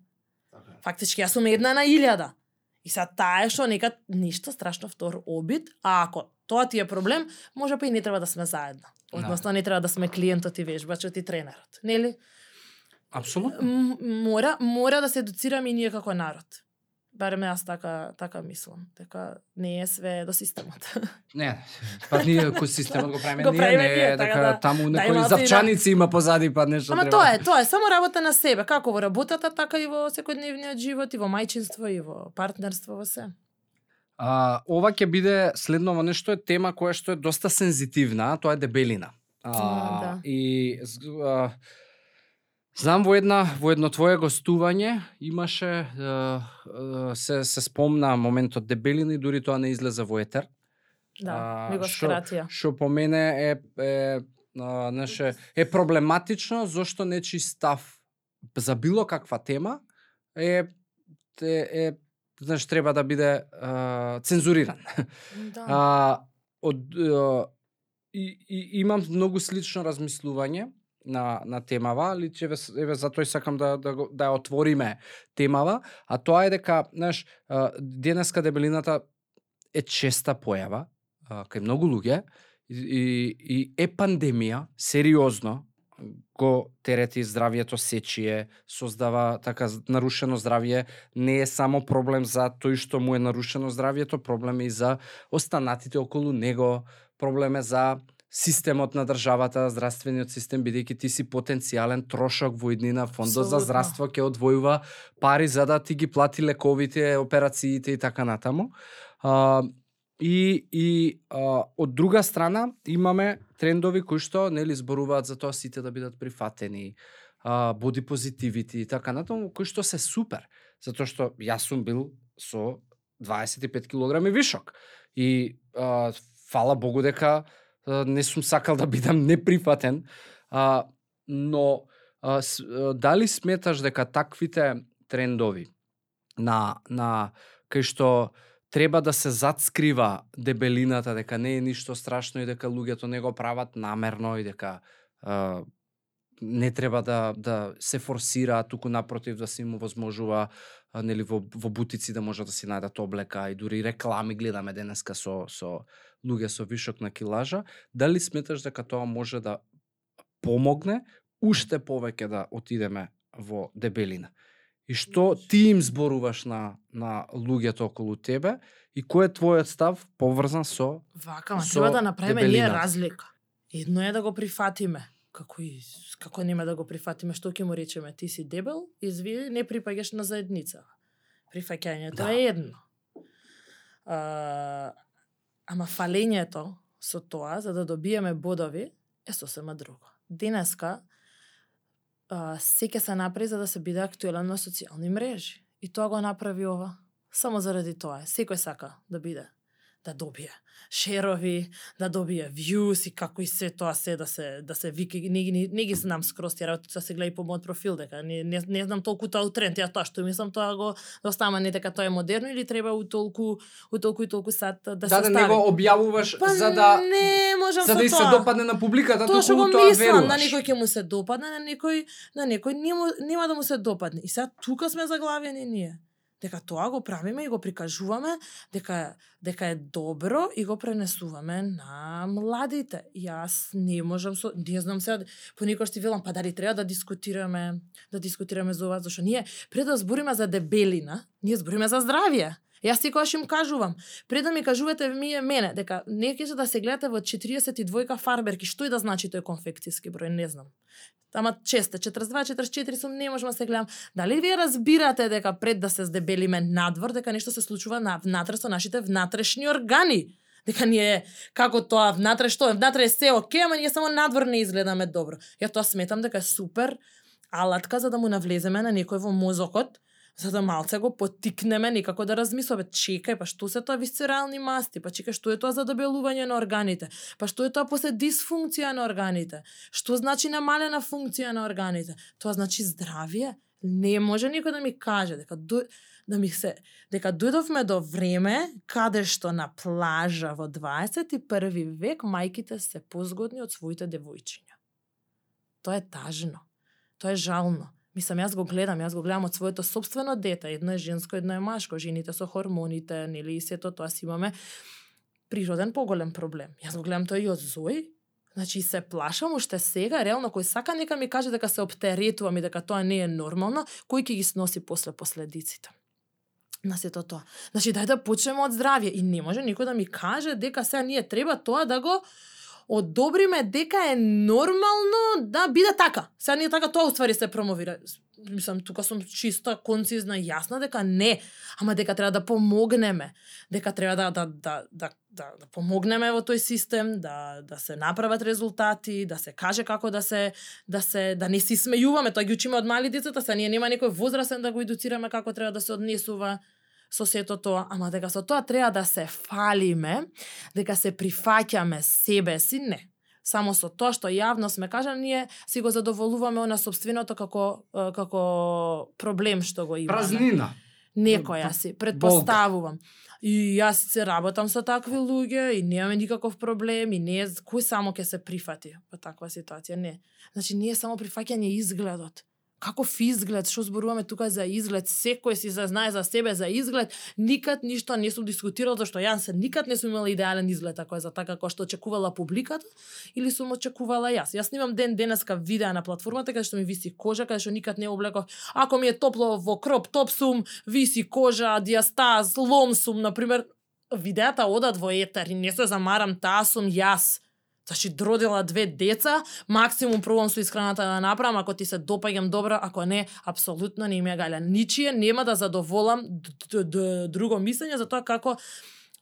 Фактички, јас сум една на илјада. И сега таа е што некад ништо страшно втор обид, а ако тоа ти е проблем, може па и не треба да сме заедно. Односно, не треба да сме клиентот и вежбачот и тренерот. Нели? Апсолутно. Мора, мора да се едуцираме и ние како народ. Барем јас така, така мислам. Дека не е све до системот. Не, па ние кој системот го правиме ние, правиме не ние, е така дека да. таму Да, некои има завчаници има позади па нешто Ама треба. тоа е, тоа е само работа на себе, како во работата, така и во секојдневниот живот, и во мајчинство, и во партнерство, во се. А, ова ќе биде следново нешто е тема која што е доста сензитивна, тоа е дебелина. А, А, да. И а, знам во една во едно твое гостување имаше а, се се спомна моментот дебелина и дури тоа не излезе во етер. Да, А, го скратија. Што по мене е е а, наше е проблематично зошто нечи став за било каква тема е е, е знаеш треба да биде а, цензуриран. Да. А, од а, и, и имам многу слично размислување на на темава, али че еве, с- еве затоа и сакам да да го, да ја отвориме темава, а тоа е дека, знаеш, денеска дебелината е честа појава кај многу луѓе и, и, и е пандемија сериозно го терети здравјето сечие, создава така нарушено здравје, не е само проблем за тој што му е нарушено здравјето, проблем е и за останатите околу него, проблем е за системот на државата, здравствениот систем, бидејќи ти си потенцијален трошок во иднина, фондот за здравство ќе одвојува пари за да ти ги плати лековите, операциите и така натаму. А, и и а, од друга страна имаме трендови кои што нели зборуваат за тоа сите да бидат прифатени, а, боди позитивити и така натаму, кои што се супер, затоа што јас сум бил со 25 килограми вишок. И а, фала Богу дека не сум сакал да бидам неприфатен, а, но а, с, а, дали сметаш дека таквите трендови на на кај што треба да се затскрива дебелината, дека не е ништо страшно и дека луѓето не го прават намерно и дека а, не треба да да се форсира, туку напротив да се им возможува нели во во бутици да може да си најдат облека и дури реклами гледаме денеска со со луѓе со вишок на килажа, дали сметаш дека тоа може да помогне уште повеќе да отидеме во дебелина? И што ти им зборуваш на на луѓето околу тебе и кој е твојот став поврзан со Вака, ма со треба да направиме ние разлика. Едно е да го прифатиме. Како и како нема да го прифатиме, што ќе му речеме? Ти си дебел, извини, не припаѓаш на заедница. Прифаќањето Да. е едно. А, ама фалењето со тоа за да добиеме бодови е сосема друго. Денеска а, се ќе се направи за да се биде актуелен на социјални мрежи. И тоа го направи ова. Само заради тоа. Секој сака да биде да добие шерови, да добие views и како и се тоа се да се да се вика не, не, не ги знам скроз тие работи, се гледа и по мојот профил дека не, не, не знам толку тоа у тренд, ја тоа што мислам тоа го да остава не дека тоа е модерно или треба у толку у толку и толку сат да, да, се да стави. не го објавуваш па, за да не можам за да и се допадне на публиката, Тоа што го тоа мислам, веруваш. на некој ќе му се допадне, на некој на некој нема, нема да му се допадне. И сега тука сме заглавени ние. Дека тоа го правиме и го прикажуваме дека дека е добро и го пренесуваме на младите. Јас не можам со не знам сега понекогаш ти велам па дали треба да дискутираме да дискутираме за ова зашто ние пред да збориме за дебелина, ние збориме за здравје. Јас секогаш им кажувам, пред да ми кажувате ми е мене дека не ќе да се гледате во 42 фарберки, што и да значи тој конфекциски број, не знам. Ама често 42, 44 сум не можам да се гледам. Дали вие разбирате дека пред да се здебелиме надвор дека нешто се случува на внатре со нашите внатрешни органи? Дека ние како тоа внатре што е внатре е се оке, ама ние само надвор не изгледаме добро. Ја тоа сметам дека е супер алатка за да му навлеземе на некој во мозокот за да малце го потикнеме некако да размислуваме, чекај, па што се тоа висцерални масти, па чекај, што е тоа задебелување на органите, па што е тоа после дисфункција на органите, што значи намалена функција на органите, тоа значи здравје. Не може никој да ми каже дека до, да ми се дека дојдовме до време каде што на плажа во 21 век мајките се позгодни од своите девојчиња. Тоа е тажно. Тоа е жално. Мислам, јас го гледам, јас го гледам од своето собствено дете, едно е женско, едно е машко, жените со хормоните, нели, и сето тоа си имаме природен поголем проблем. Јас го гледам тоа и од Зој, Значи се плашам уште сега, реално кој сака нека ми каже дека се оптеретувам и дека тоа не е нормално, кој ќе ги сноси после последиците. На сето тоа. Значи дај да почнеме од здравје. И не може никој да ми каже дека сега ние треба тоа да го одобриме дека е нормално да биде така. Сега ние така тоа уствари се промовира. Мислам, тука сум чиста, концизна, јасна дека не, ама дека треба да помогнеме, дека треба да да да да да, да помогнеме во тој систем, да да се направат резултати, да се каже како да се да се да не си смејуваме, тоа ги учиме од мали децата, се ние нема некој возрастен да го едуцираме како треба да се однесува со сето тоа, ама дека со тоа треба да се фалиме, дека се прифаќаме себе си, не. Само со тоа што јавно сме кажа, ние си го задоволуваме она собственото како како проблем што го имаме. Празнина. Некоја си, предпоставувам. И јас се работам со такви луѓе и немаме никаков проблем и не е кој само ќе се прифати во таква ситуација, не. Значи не е само прифаќање изгледот. Каков изглед, што зборуваме тука за изглед, секој си за знае за себе за изглед, никад ништо не сум дискутирал зашто јас никад не сум имала идеален изглед ако е за така како што очекувала публиката или сум очекувала јас. Јас снимам ден денеска видеа на платформата каде што ми виси кожа, каде што никад не облеков. Ако ми е топло во кроп топ сум, виси кожа, диастаз, лом сум, на пример, видеата одат во етер и не се замарам, таа сум јас. Значи, дродила две деца, максимум пробам со исхраната да направам, ако ти се допаѓам добро, ако не, апсолутно не ме галя. Ничие нема да задоволам друго мислење за тоа како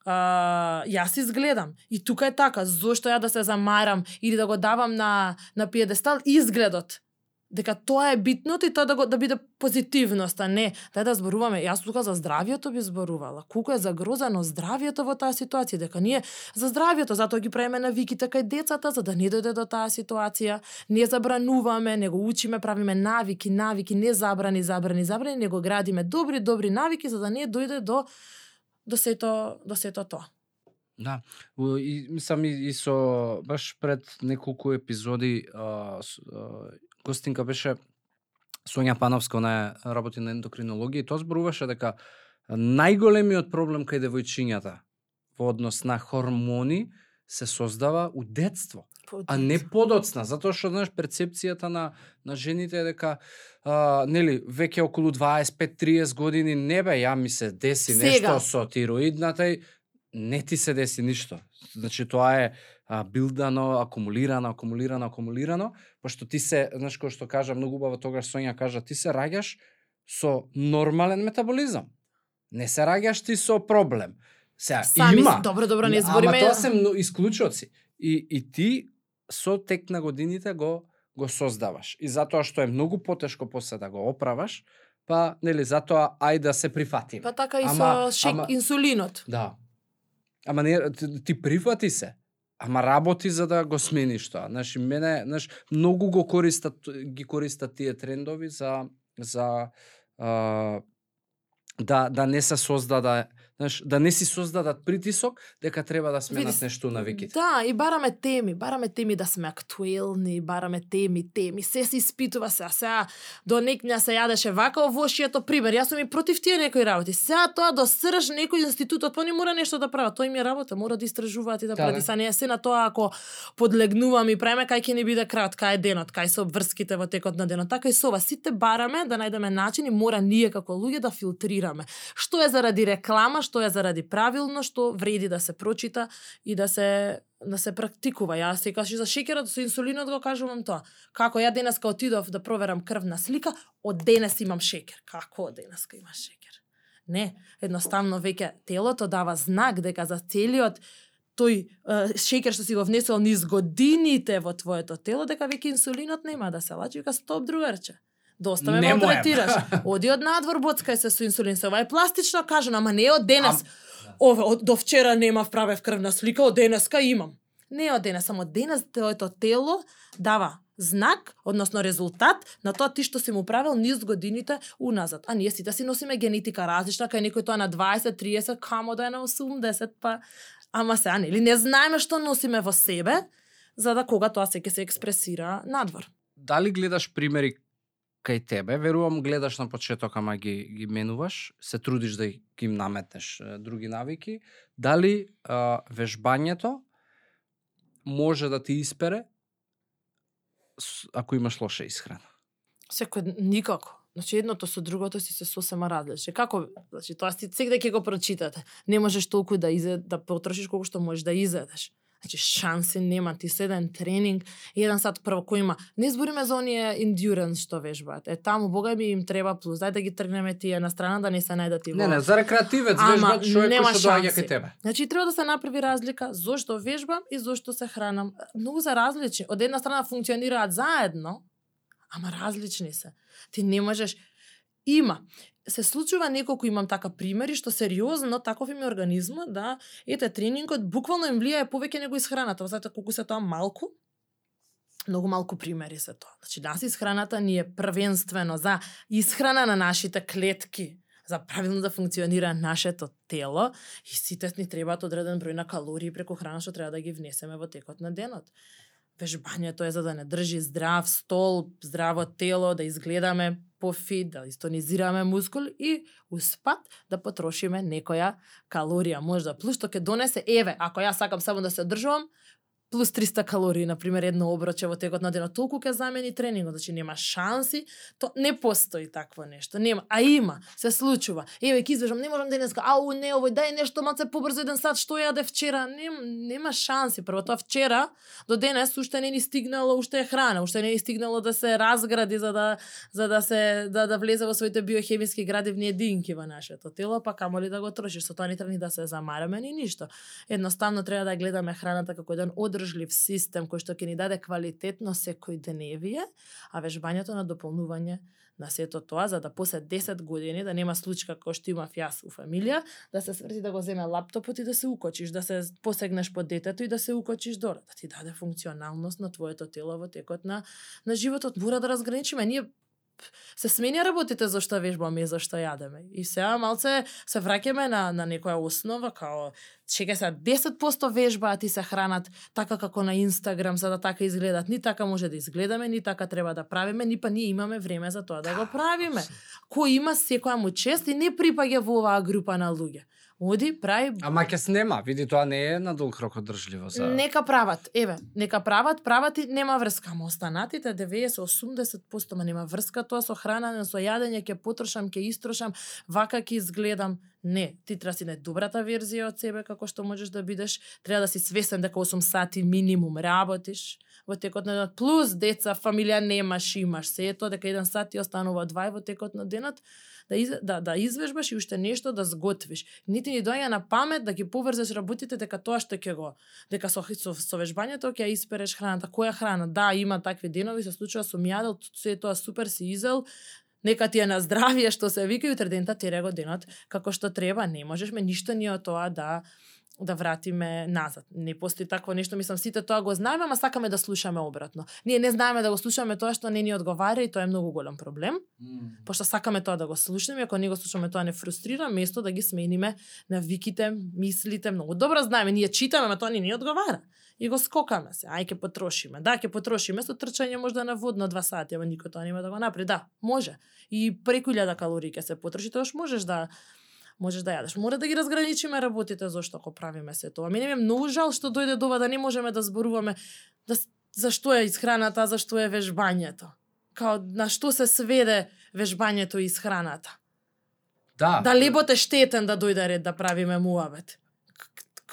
а, јас изгледам. И тука е така, зошто ја да се замарам или да го давам на, на пиедестал изгледот дека тоа е битното и тоа да го да биде позитивност, а не да да зборуваме. Јас тука за здравието би зборувала. Колку е загрозено здравието во таа ситуација, дека ние за здравието затоа ги правиме навиките кај децата за да не дојде до таа ситуација. Не забрануваме, него учиме, правиме навики, навики, не забрани, забрани, забрани, него градиме добри, добри навики за да не дојде до до сето до сето тоа. Да, и мислам и, и со баш пред неколку епизоди а, а, гостинка беше Сонја Пановска, она работи на ендокринологија и тоа зборуваше дека најголемиот проблем кај девојчињата во однос на хормони се создава у детство, а не подоцна, затоа што знаеш перцепцијата на на жените е дека а, нели веќе околу 25-30 години не бе ја ми се деси Сега. нешто со тироидната и не ти се деси ништо. Значи тоа е а, билдано, акумулирано, акумулирано, акумулирано, пошто ти се, знаеш кој што кажа многу убаво тогаш Сонја кажа, ти се раѓаш со нормален метаболизам. Не се раѓаш ти со проблем. Се Сами, има. Добро, добро, не збориме. Ама тоа се исклучоци. И, и ти со тек на годините го го создаваш. И затоа што е многу потешко после да го оправаш, па нели затоа ај да се прифатиме. Па така и ама, со шек, ама, инсулинот. Да. Ама не ти, ти прифати се. Ама работи за да го смениш тоа. Значи мене, знаеш, многу го користат ги користат тие трендови за за а, да да не се создада знаеш, да не си создадат притисок дека треба да сменат Види, нешто на виките. Да, и бараме теми, бараме теми да сме актуелни, бараме теми, теми, се се испитува се, а сега до некња се јадеше вака овошието пример. Јас сум и против тие некои работи. Сега тоа до срж некој институтот, па не мора нешто да прават, тој ми е работа, мора да истражуваат и да, да прават. Са не се на тоа ако подлегнувам и преме кај ќе ни биде крат, кај е денот, кај се обврските во текот на денот. Така и со ова, сите бараме да најдеме начини, мора ние како луѓе да филтрираме. Што е заради реклама, што е заради правилно, што вреди да се прочита и да се да се практикува. Јас се кажи за шеќерот со инсулинот го кажувам тоа. Како ја денеска отидов да проверам крвна слика, од денес имам шеќер. Како од денеска имаш шеќер? Не, едноставно веќе телото дава знак дека за целиот тој шеќер што си го внесел низ годините во твоето тело, дека веќе инсулинот нема да се лачи, вика стоп другарче Доста ме малтретираш. Оди од надвор, боцкај се со инсулин. Се ова е пластично кажано, ама не од денес. Ам... Ова, од, до вчера немав правев крвна слика, од денеска имам. Не од денес, само денес твоето тело дава знак, односно резултат на тоа ти што си му правил низ годините уназад. А ние сите си носиме генетика различна, кај некој тоа на 20, 30, камо да е на 80, па ама сега нели не знаеме што носиме во себе, за да кога тоа се ќе се експресира надвор. Дали гледаш примери кај тебе, верувам гледаш на почеток, ама ги, ги менуваш, се трудиш да ги им наметнеш други навики, дали а, вежбањето може да ти испере ако имаш лоша исхрана? Секој никако. Значи едното со другото си се сосема различни. Како, значи тоа си сега да ќе го прочитате. Не можеш толку да изе да потрошиш колку што можеш да изедеш. Значи шанси нема, ти се еден тренинг, еден сат прво кој има. Не збориме за оние endurance што вежбаат. Е таму бога ми им треба плюс. Дај да ги тргнеме тие на страна да не се најдат и во. Не, не, за рекреативец вежбаат што е кој што доаѓа кај тебе. Значи треба да се направи разлика зошто вежбам и зошто се хранам. Многу се различни. Од една страна функционираат заедно, ама различни се. Ти не можеш има се случува неколку имам така примери што сериозно таков им е организмот да ете тренингот буквално им влијае повеќе него исхраната, знаете колку се тоа малку. Многу малку примери се тоа. Значи нас исхраната ни е првенствено за исхрана на нашите клетки, за правилно да функционира нашето тело и сите ни требаат одреден број на калории преку храна што треба да ги внесеме во текот на денот. Вежбањето е за да не држи здрав стол, здраво тело, да изгледаме пофит, да истонизираме мускул и успат да потрошиме некоја калорија. Можда плюс што ќе донесе, еве, ако јас сакам само да се одржувам, плюс 300 калории, на пример, едно оброче во текот на денот, толку ќе замени тренингот, значи нема шанси, то не постои такво нешто, нема, а има, се случува. Еве ќе извежам, не можам денеска, ау не овој, дај нешто маце побрзо еден сат, што јаде вчера, нем, нема шанси. Прво тоа вчера до денес уште не ни стигнало, уште е храна, уште не ни стигнало да се разгради за да за да се да да влезе во своите биохемиски градивни единки во нашето тело, па камоли да го трошиш, со тоа не треба ни да се замараме ни ништо. Едноставно треба да гледаме храната како еден одржлив систем кој што ќе ни даде квалитетно секој деневие, а вежбањето на дополнување на сето тоа, за да после 10 години да нема случка кој што имав јас у фамилија, да се сврти да го земе лаптопот и да се укочиш, да се посегнеш под детето и да се укочиш дора, да ти даде функционалност на твоето тело во текот на, на животот. Мора да разграничиме. Ние се сменја работите зашто вежбаме и зашто јадеме. И сега малце се враќаме на, на некоја основа, као чека се 10% вежба, а ти се хранат така како на Инстаграм, за да така изгледат. Ни така може да изгледаме, ни така треба да правиме, ни па ние имаме време за тоа да го правиме. Кој има секоја му чест и не припаѓа во оваа група на луѓе. Оди, прави... Ама ќе снема, види тоа не е на долг рок одржливо за... Нека прават, еве, нека прават, прават и нема врска, ама останатите 90-80% ма нема врска тоа со хранење, со јадење, ќе потрошам, ќе истрошам, вака ќе изгледам. Не, ти треба си најдобрата верзија од себе како што можеш да бидеш, треба да си свесен дека 8 сати минимум работиш. Во текот на денот, плюс деца, фамилија немаш, имаш, се. Е тоа дека еден сат ти останува два во текот на денот, да, из, да, да извежбаш и уште нешто да сготвиш. Нити ни доаѓа на памет да ги поврзеш работите дека тоа што ќе го дека со со, со вежбањето ќе испереш храната. Која храна? Да, има такви денови, се случува со јадел, се тоа супер си изел, нека ти е на здравие што се вика и утре дента тере го денот како што треба, не можеш ме ништо ни од тоа да да вратиме назад. Не постои такво нешто, мислам сите тоа го знаеме, ама сакаме да слушаме обратно. Ние не знаеме да го слушаме тоа што не ни одговара и тоа е многу голем проблем. Mm. Пошто сакаме тоа да го слушнеме, ако не го слушаме тоа не фрустрира, место да ги смениме навиките, мислите, многу добро знаеме, ние читаме, ама тоа не ни одговара. И го скокаме се, ај ќе потрошиме. Да, ќе потрошиме со трчање можда на водно два сати, ама никој тоа нема да го направи. Да, може. И преку 1000 калории ќе се потроши, тоа можеш да можеш да јадеш. Мора да ги разграничиме работите зошто го правиме се тоа. Мене ми е многу жал што дојде до ова да не можеме да зборуваме да зашто е исхраната, зашто е вежбањето. Као на што се сведе вежбањето и исхраната. Да. Да лебот е штетен да дојде ред да правиме муавет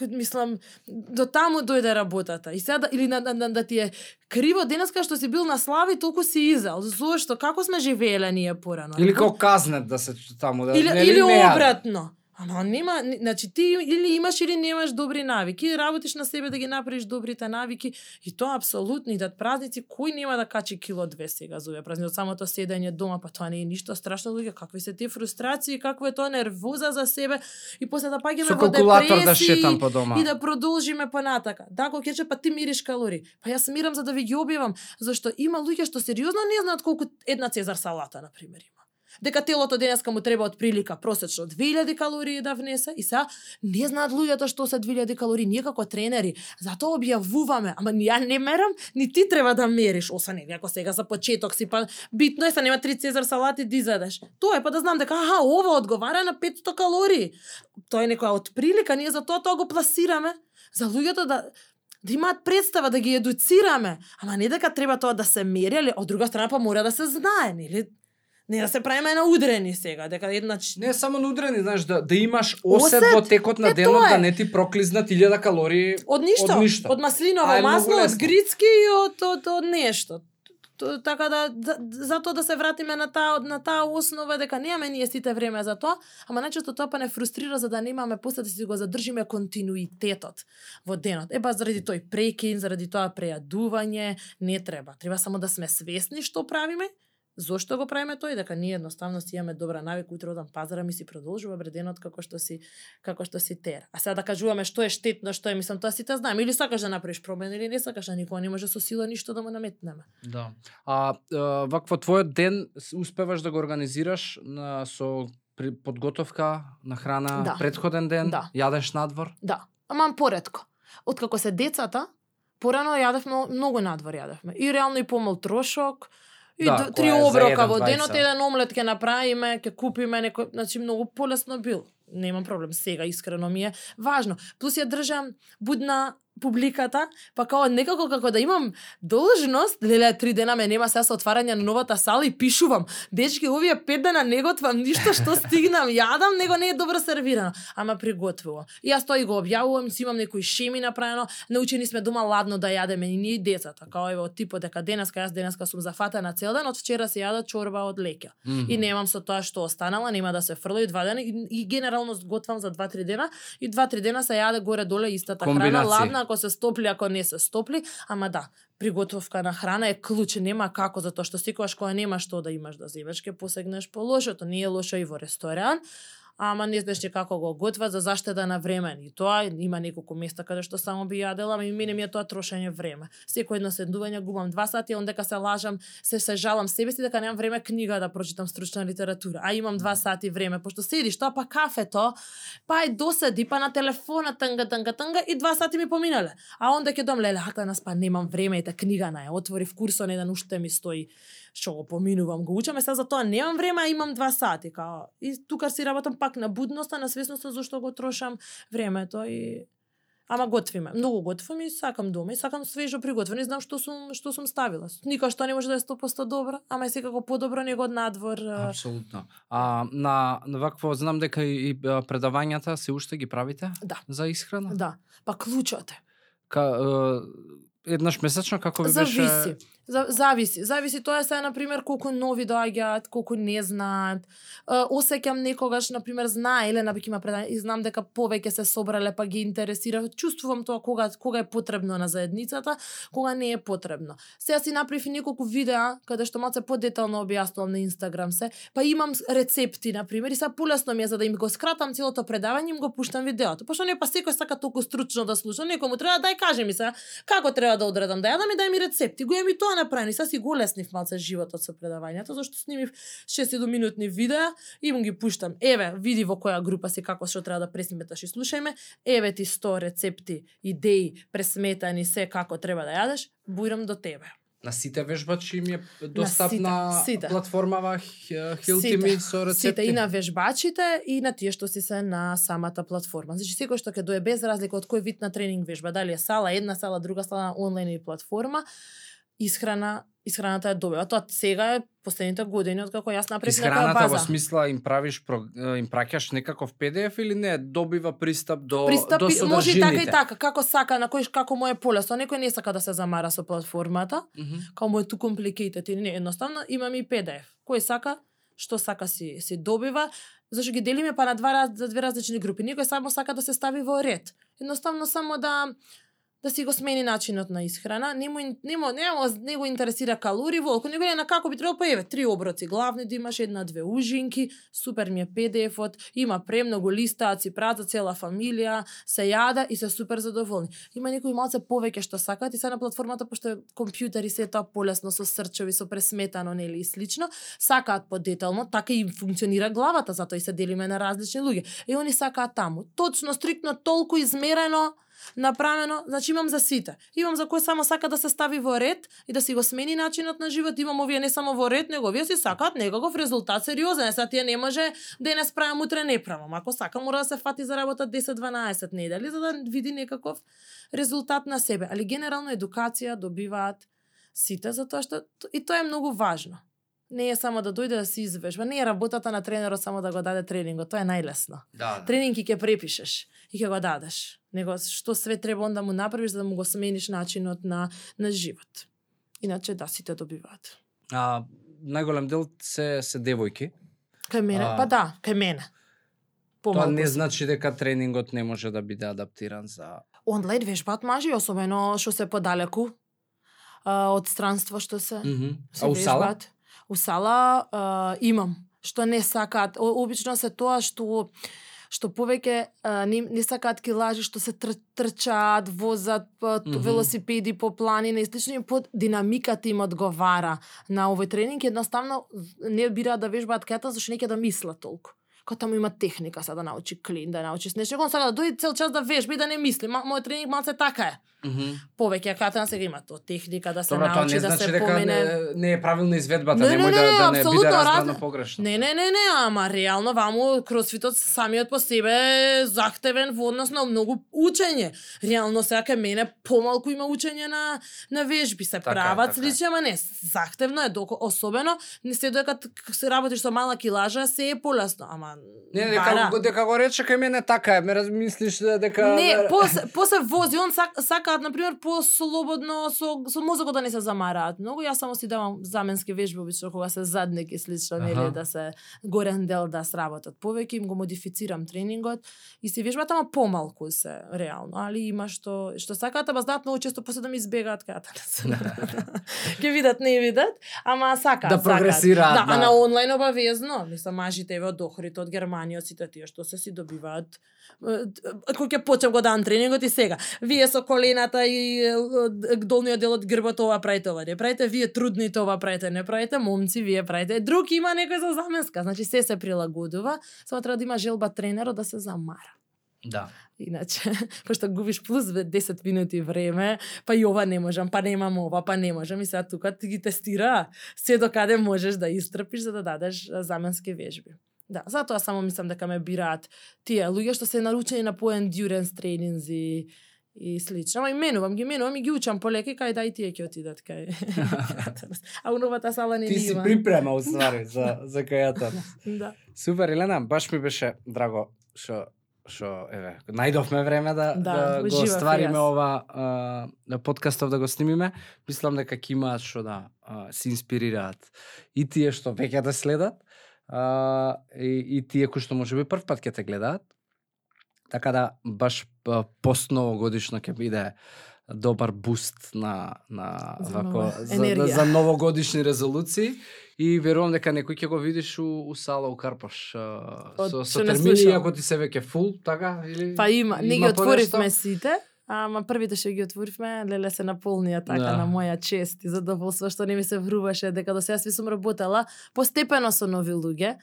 мислам до таму дојде работата. И сега да, или на, на, на, да ти е криво денеска што си бил на слави толку си изел зошто? Како сме живееле ние порано? Или како казнет да се таму да или, или обратно Ама нема, значи ти или имаш или немаш добри навики, работиш на себе да ги направиш добрите навики и тоа апсолутно и да празници кој нема да качи кило две сега за овие од самото седење дома, па тоа не е ништо страшно луѓе, какви се тие фрустрации, какво е тоа нервоза за себе и после да паѓаме во депресија да шетам по дома. и да продолжиме понатака. Да, кога ќе па ти мириш калории. Па јас мирам за да ви ги објавам, зашто има луѓе што сериозно не знаат колку една цезар салата на пример дека телото денеска му треба од прилика просечно 2000 калории да внесе и са не знаат луѓето што се 2000 калории ние како тренери затоа објавуваме. Ама ја не мерам ни ти треба да мериш. Освен еве ако сега за почеток си па битно е са нема три цезар салати да изедеш. Тоа е па да знам дека аха ова одговара на 500 калории. Тоа е некоја од прилика ние за тоа тоа го пласираме. За луѓето да да имаат представа да ги едуцираме, ама не дека треба тоа да се мери, али од друга страна па мора да се знае, нели? Не да се правиме на удрени сега, дека еднач... Не само на удрени, знаеш, да, да имаш осет, осет во текот на денот, да не ти проклизнат 1000 калории од ништо. Од, ништо. од маслиново масло, од грицки и од, од, од нешто. Така да, за, затоа да се вратиме на таа на таа основа дека немаме ние сите време за тоа, ама најчесто тоа па не фрустрира за да немаме после да си го задржиме континуитетот во денот. Еба заради тој прекин, заради тоа прејадување, не треба. Треба само да сме свесни што правиме Зошто го правиме тој? Дека ние едноставно си имаме добра навика, утре одам пазара ми си продолжува бреденот како што си како што си тер. А сега да кажуваме што е штетно, што е, мислам, тоа сите знаеме. Или сакаш да направиш промена или не сакаш, а никога не може со сила ништо да му наметнеме. Да. А, вакво твојот ден успеваш да го организираш на, со при подготовка на храна да. предходен ден, да. јадеш надвор? Да, ама поредко. Откако се децата, порано јадевме многу надвор јадевме. И реално и помал трошок, И да, три оброка во денот, еден омлет ќе направиме, ќе купиме некој, значи многу полесно бил. Немам проблем сега, искрено ми е важно. Плюс ја држам будна публиката, па као некако како да имам должност, леле три дена ме нема сега со отварање на новата сала и пишувам. Дечки, овие пет дена не готвам ништо што стигнам, јадам, него не е добро сервирано, ама приготвувам. И јас тоа и го објавувам, си имам некои шеми направено, научени сме дома ладно да јадеме и ние и децата, као ево типот дека денеска јас денеска сум зафатена цел ден, од вчера се јада чорба од леќа. Mm -hmm. И немам со тоа што останала, нема да се фрла и два дена и, и генерално готвам за два-три дена и два-три дена се јаде горе доле истата храна, ладна ако се стопли, ако не се стопли, ама да, приготовка на храна е клуч, нема како затоа што секогаш кога нема што да имаш да земеш, ќе посегнеш по лошото, не е лошо и во ресторан, ама не знаеш како го готват за заштеда на време. И тоа има неколку места каде што само би јадела, ама и мене ми е тоа трошење време. Секој едно седнување губам два сати, он дека се лажам, се се жалам себе си дека немам време книга да прочитам стручна литература, а имам два сати време, пошто седиш тоа па кафето, па е доседи, па на телефона танга танга танга и два сати ми поминале. А онда ќе дом леле, хака нас па немам време, ета книга на ја отвори в курсо, не да уште ми стои што го поминувам, го учам, сега за тоа немам време, а имам два сати, као. И тука си работам пак на будноста, на свесноста зашто го трошам времето и Ама готвиме, многу готвам и сакам дома и сакам свежо приготвено и знам што сум што сум ставила. Никош што не може да е 100% добро, ама е секако подобро него од надвор. Апсолутно. А на, на вакво знам дека и предавањата се уште ги правите? Да. За исхрана? Да. Па клучот е. Ка, еднаш месечно како ви Зависи. беше? Зависи. Зависи. Зависи тоа се на пример колку нови доаѓаат, колку не знаат. Осеќам некогаш на пример знае или на има предавање и знам дека повеќе се собрале па ги интересира. Чувствувам тоа кога кога е потребно на заедницата, кога не е потребно. Сега си направив и неколку видеа каде што малце подетално објаснувам на Инстаграм се, па имам рецепти на пример и са полесно ми е за да им го скратам целото предавање им го пуштам видеото. Пошто не па секој сака толку стручно да слуша, некому треба дај кажи ми се како треба да одредам да јадам и дај ми рецепти. Го имам и тоа направени. Са си го леснив малце животот со предавањето, зашто снимив 6-7 минутни видеа и му ги пуштам. Еве, види во која група си како што треба да пресметаш и слушајме. Еве ти 100 рецепти, идеи, пресметани се како треба да јадеш, бујрам до тебе. На сите вежбачи им е достапна сите, сите. платформава Хилтими со рецепти? Сите и на вежбачите и на тие што си се на самата платформа. Значи секој што ќе дое без разлика од кој вид на тренинг вежба, дали е сала, една сала, друга сала, онлайн или платформа, исхрана исхраната е добива. Тоа сега е последните години од како јас направив некоја Исхраната база. во смисла им правиш им праќаш некаков PDF или не добива пристап до Пристапи, до содржините? може и така и така, како сака, на кој како му е полесно. Некој не сака да се замара со платформата, Мгм. као му е ту complicated или не, едноставно имам и PDF. Кој сака, што сака си си добива, зашто ги делиме па на два за две различни групи. Некој само сака да се стави во ред. Едноставно само да да си го смени начинот на исхрана, не му не му не, му, не го интересира калории, волку него е на како би требало па еве три оброци главни да имаш една две ужинки, супер ми е PDF-от, има премногу листаци, си прават цела фамилија, се јада и се супер задоволни. Има некои малце повеќе што сакаат и се на платформата пошто компјутери компјутер и се тоа полесно со срчеви, со пресметано нели и слично, сакаат подетално, така и функционира главата, затоа и се делиме на различни луѓе. И они сакаат таму, точно стриктно толку измерено направено, значи имам за сите. Имам за кој само сака да се стави во ред и да си го смени начинот на живот, имам овие не само во ред, него овие си сакаат некаков резултат сериозен. Сега тие не може да денес правам, утре не правам. Ако сака мора да се фати за работа 10-12 недели за да види некаков резултат на себе. Али генерално едукација добиваат сите затоа што и тоа е многу важно. Не е само да дојде да се извежба, не е работата на тренерот само да го даде тренингот, тоа е најлесно. Да, да. Тренинг ќе препишеш и ќе го дадеш. Него што све треба он да му направиш за да му го смениш начинот на на живот. Иначе да сите добиваат. А, најголем дел се се девојки. Кај мене, А. па да, кај мене. Тоа не значи дека тренингот не може да биде адаптиран за онлайн вежбаат мажи, особено што се подалеку а, од странство што се. Мгм. се А у сала? У сала а, имам, што не сакаат. Обично се тоа што што повеќе а, не, не сакаат килажи што се тр, трчаат, возат па, Мгм. велосипеди по планина и слично и под динамиката им одговара на овој тренинг, едноставно не бираат да вежбаат кајата зашто не ќе да мислат толку. Као таму има техника сега да научи клин, да научи снежник, он сака да дојде цел час да вежба и да не мисли. Ма, мојот тренинг малце така е. Мгм. Повеќе катан сега има то техника да се Добро, тоа научи не да значи се дека помене. не, не е правилна изведбата, Не, не, немој не, да, не, да не биде разбрано рад- погрешно. Не, не, не, не, ама реално ваму кросфитот самиот по себе е захтевен во однос на многу учење. Реално сега кај мене помалку има учење на на вежби, се Така прават така е. слични, ама не, захтевно е доко особено не се к- се работиш со мала килажа се е полесно, ама Не, дека, бара. дека го рече кај мене така е, ме размислиш дека... Не, после, после вози, он сак, сакаат, например, по-слободно, со, со мозокот да не се замараат многу. Јас само си давам заменски вежби, обично, кога се задник и слично, нели, да се горен дел да сработат повеќе, им го модифицирам тренингот и се вежбат, ама помалку се, реално. Али има што, што сакаат, ама знаат многу често после да ми избегаат кајата. Ке видат, не видат, ама сакаат, Да прогресираат, Да, да. а на онлайн обавезно, мислам, мажите еве од Охрид, од Германија, сите тие што се си добиваат кој ќе почнем го дан тренингот и сега. Вие со колената и долниот дел од грбот ова правите, ова не правите, вие трудните ова правите, не правите, момци вие правите. Друг има некој за заменска, значи се се прилагодува, само треба да има желба тренерот да се замара. Да. Иначе, пошто губиш плюс бе 10 минути време, па и ова не можам, па немам ова, па не можам и сега тука ти ги тестира се до каде можеш да истрпиш за да дадеш заменски вежби. Да, затоа само мислам дека ме бираат тие луѓе што се наручени на по-endurance тренинзи и слично. Ама и менувам ги, менувам и ги учам полека и кај да и тие ќе отидат кај. а у новата сала не Ти си припрема уствари за за кајата. Да. Супер, Елена, баш ми беше драго што што еве најдовме време да Да, да, го јас. ова а, на подкастов да го снимиме. Мислам дека ќе имаат што да а, се инспирираат и тие што веќе да следат а, и, и тие кои што можеби прв пат ќе те гледаат. Така да баш пост новогодишно ќе биде добар буст на на За вако за, за новогодишни резолуции и верувам дека некој ќе го видиш у, у сала у Карпаш Од со, со термини ако ти се веќе фул, така или Па има, не ги отворивме сите, ама првите што ги отворивме, леле се наполнија така Да. на моја чест и задоволство што не ми се вруваше дека до сега сви сум работела постепено со нови луѓе.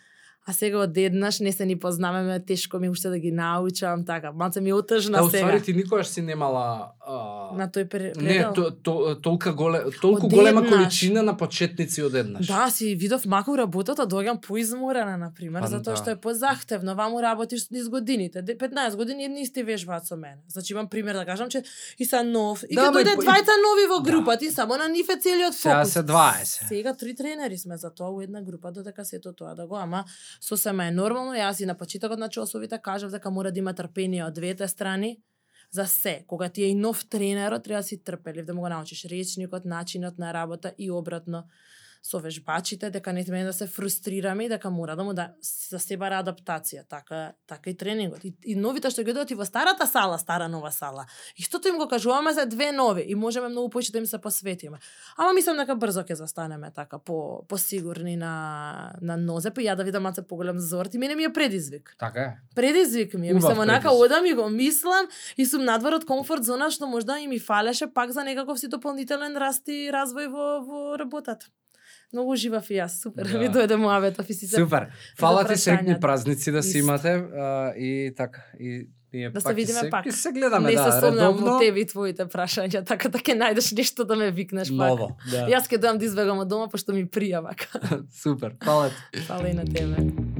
А сега одеднаш не се ни познаваме, тешко ми уште да ги научам, така, малце ми е отажна Да, сега. уствари ти никогаш си немала а... На тој Не, предел. то, то, толка голе, толку голема количина на почетници одеднаш. Да, си видов маку работата, доаѓам поизморена, на пример, Па, затоа да. што е позахтевно. Ваму работиш низ годините. Де- 15 години едни исти вежбаат со мене. Значи имам пример да кажам, че и са нов. И Да, да, и дојде двајца нови во Да. групата, и само на нив е целиот Сега фокус. се 20. Сега три тренери сме за тоа у една група, додека сето тоа да го, ама сосема е нормално. Јас и на почетокот на часовите кажав дека мора да има трпение од двете страни за се. Кога ти е и нов тренерот, треба да си трпелив, да му го научиш речникот, начинот на работа и обратно со вежбачите, дека не сме да се фрустрираме и дека мора да му да за се бара адаптација, така така и тренингот. И, и новите што ги дојдат и во старата сала, стара нова сала. Истото им го кажуваме за две нови и можеме многу повеќе да им се посветиме. Ама мислам дека брзо ќе застанеме така по посигурни на на нозе, па ја да видам малце поголем зорт и мене ми е предизвик. Така е. Предизвик ми е. Мислам, онака одам и го мислам и сум надвор од комфорт зона што можда и ми фалеше пак за некаков си дополнителен раст и развој во, во работата. Многу уживав и јас, супер. Да. Ми дојде муабетов и си се Супер. Фала ти прашањата. празници да си имате а, и така и ние Да се пак видиме се, пак. се гледаме не да, се редовно. во тебе и твоите прашања, така да ќе најдеш нешто да ме викнеш пак. Ново, да. Јас ќе дојам да избегам од дома, пошто ми прија вака. Супер. Фала ти. Фала и на тебе.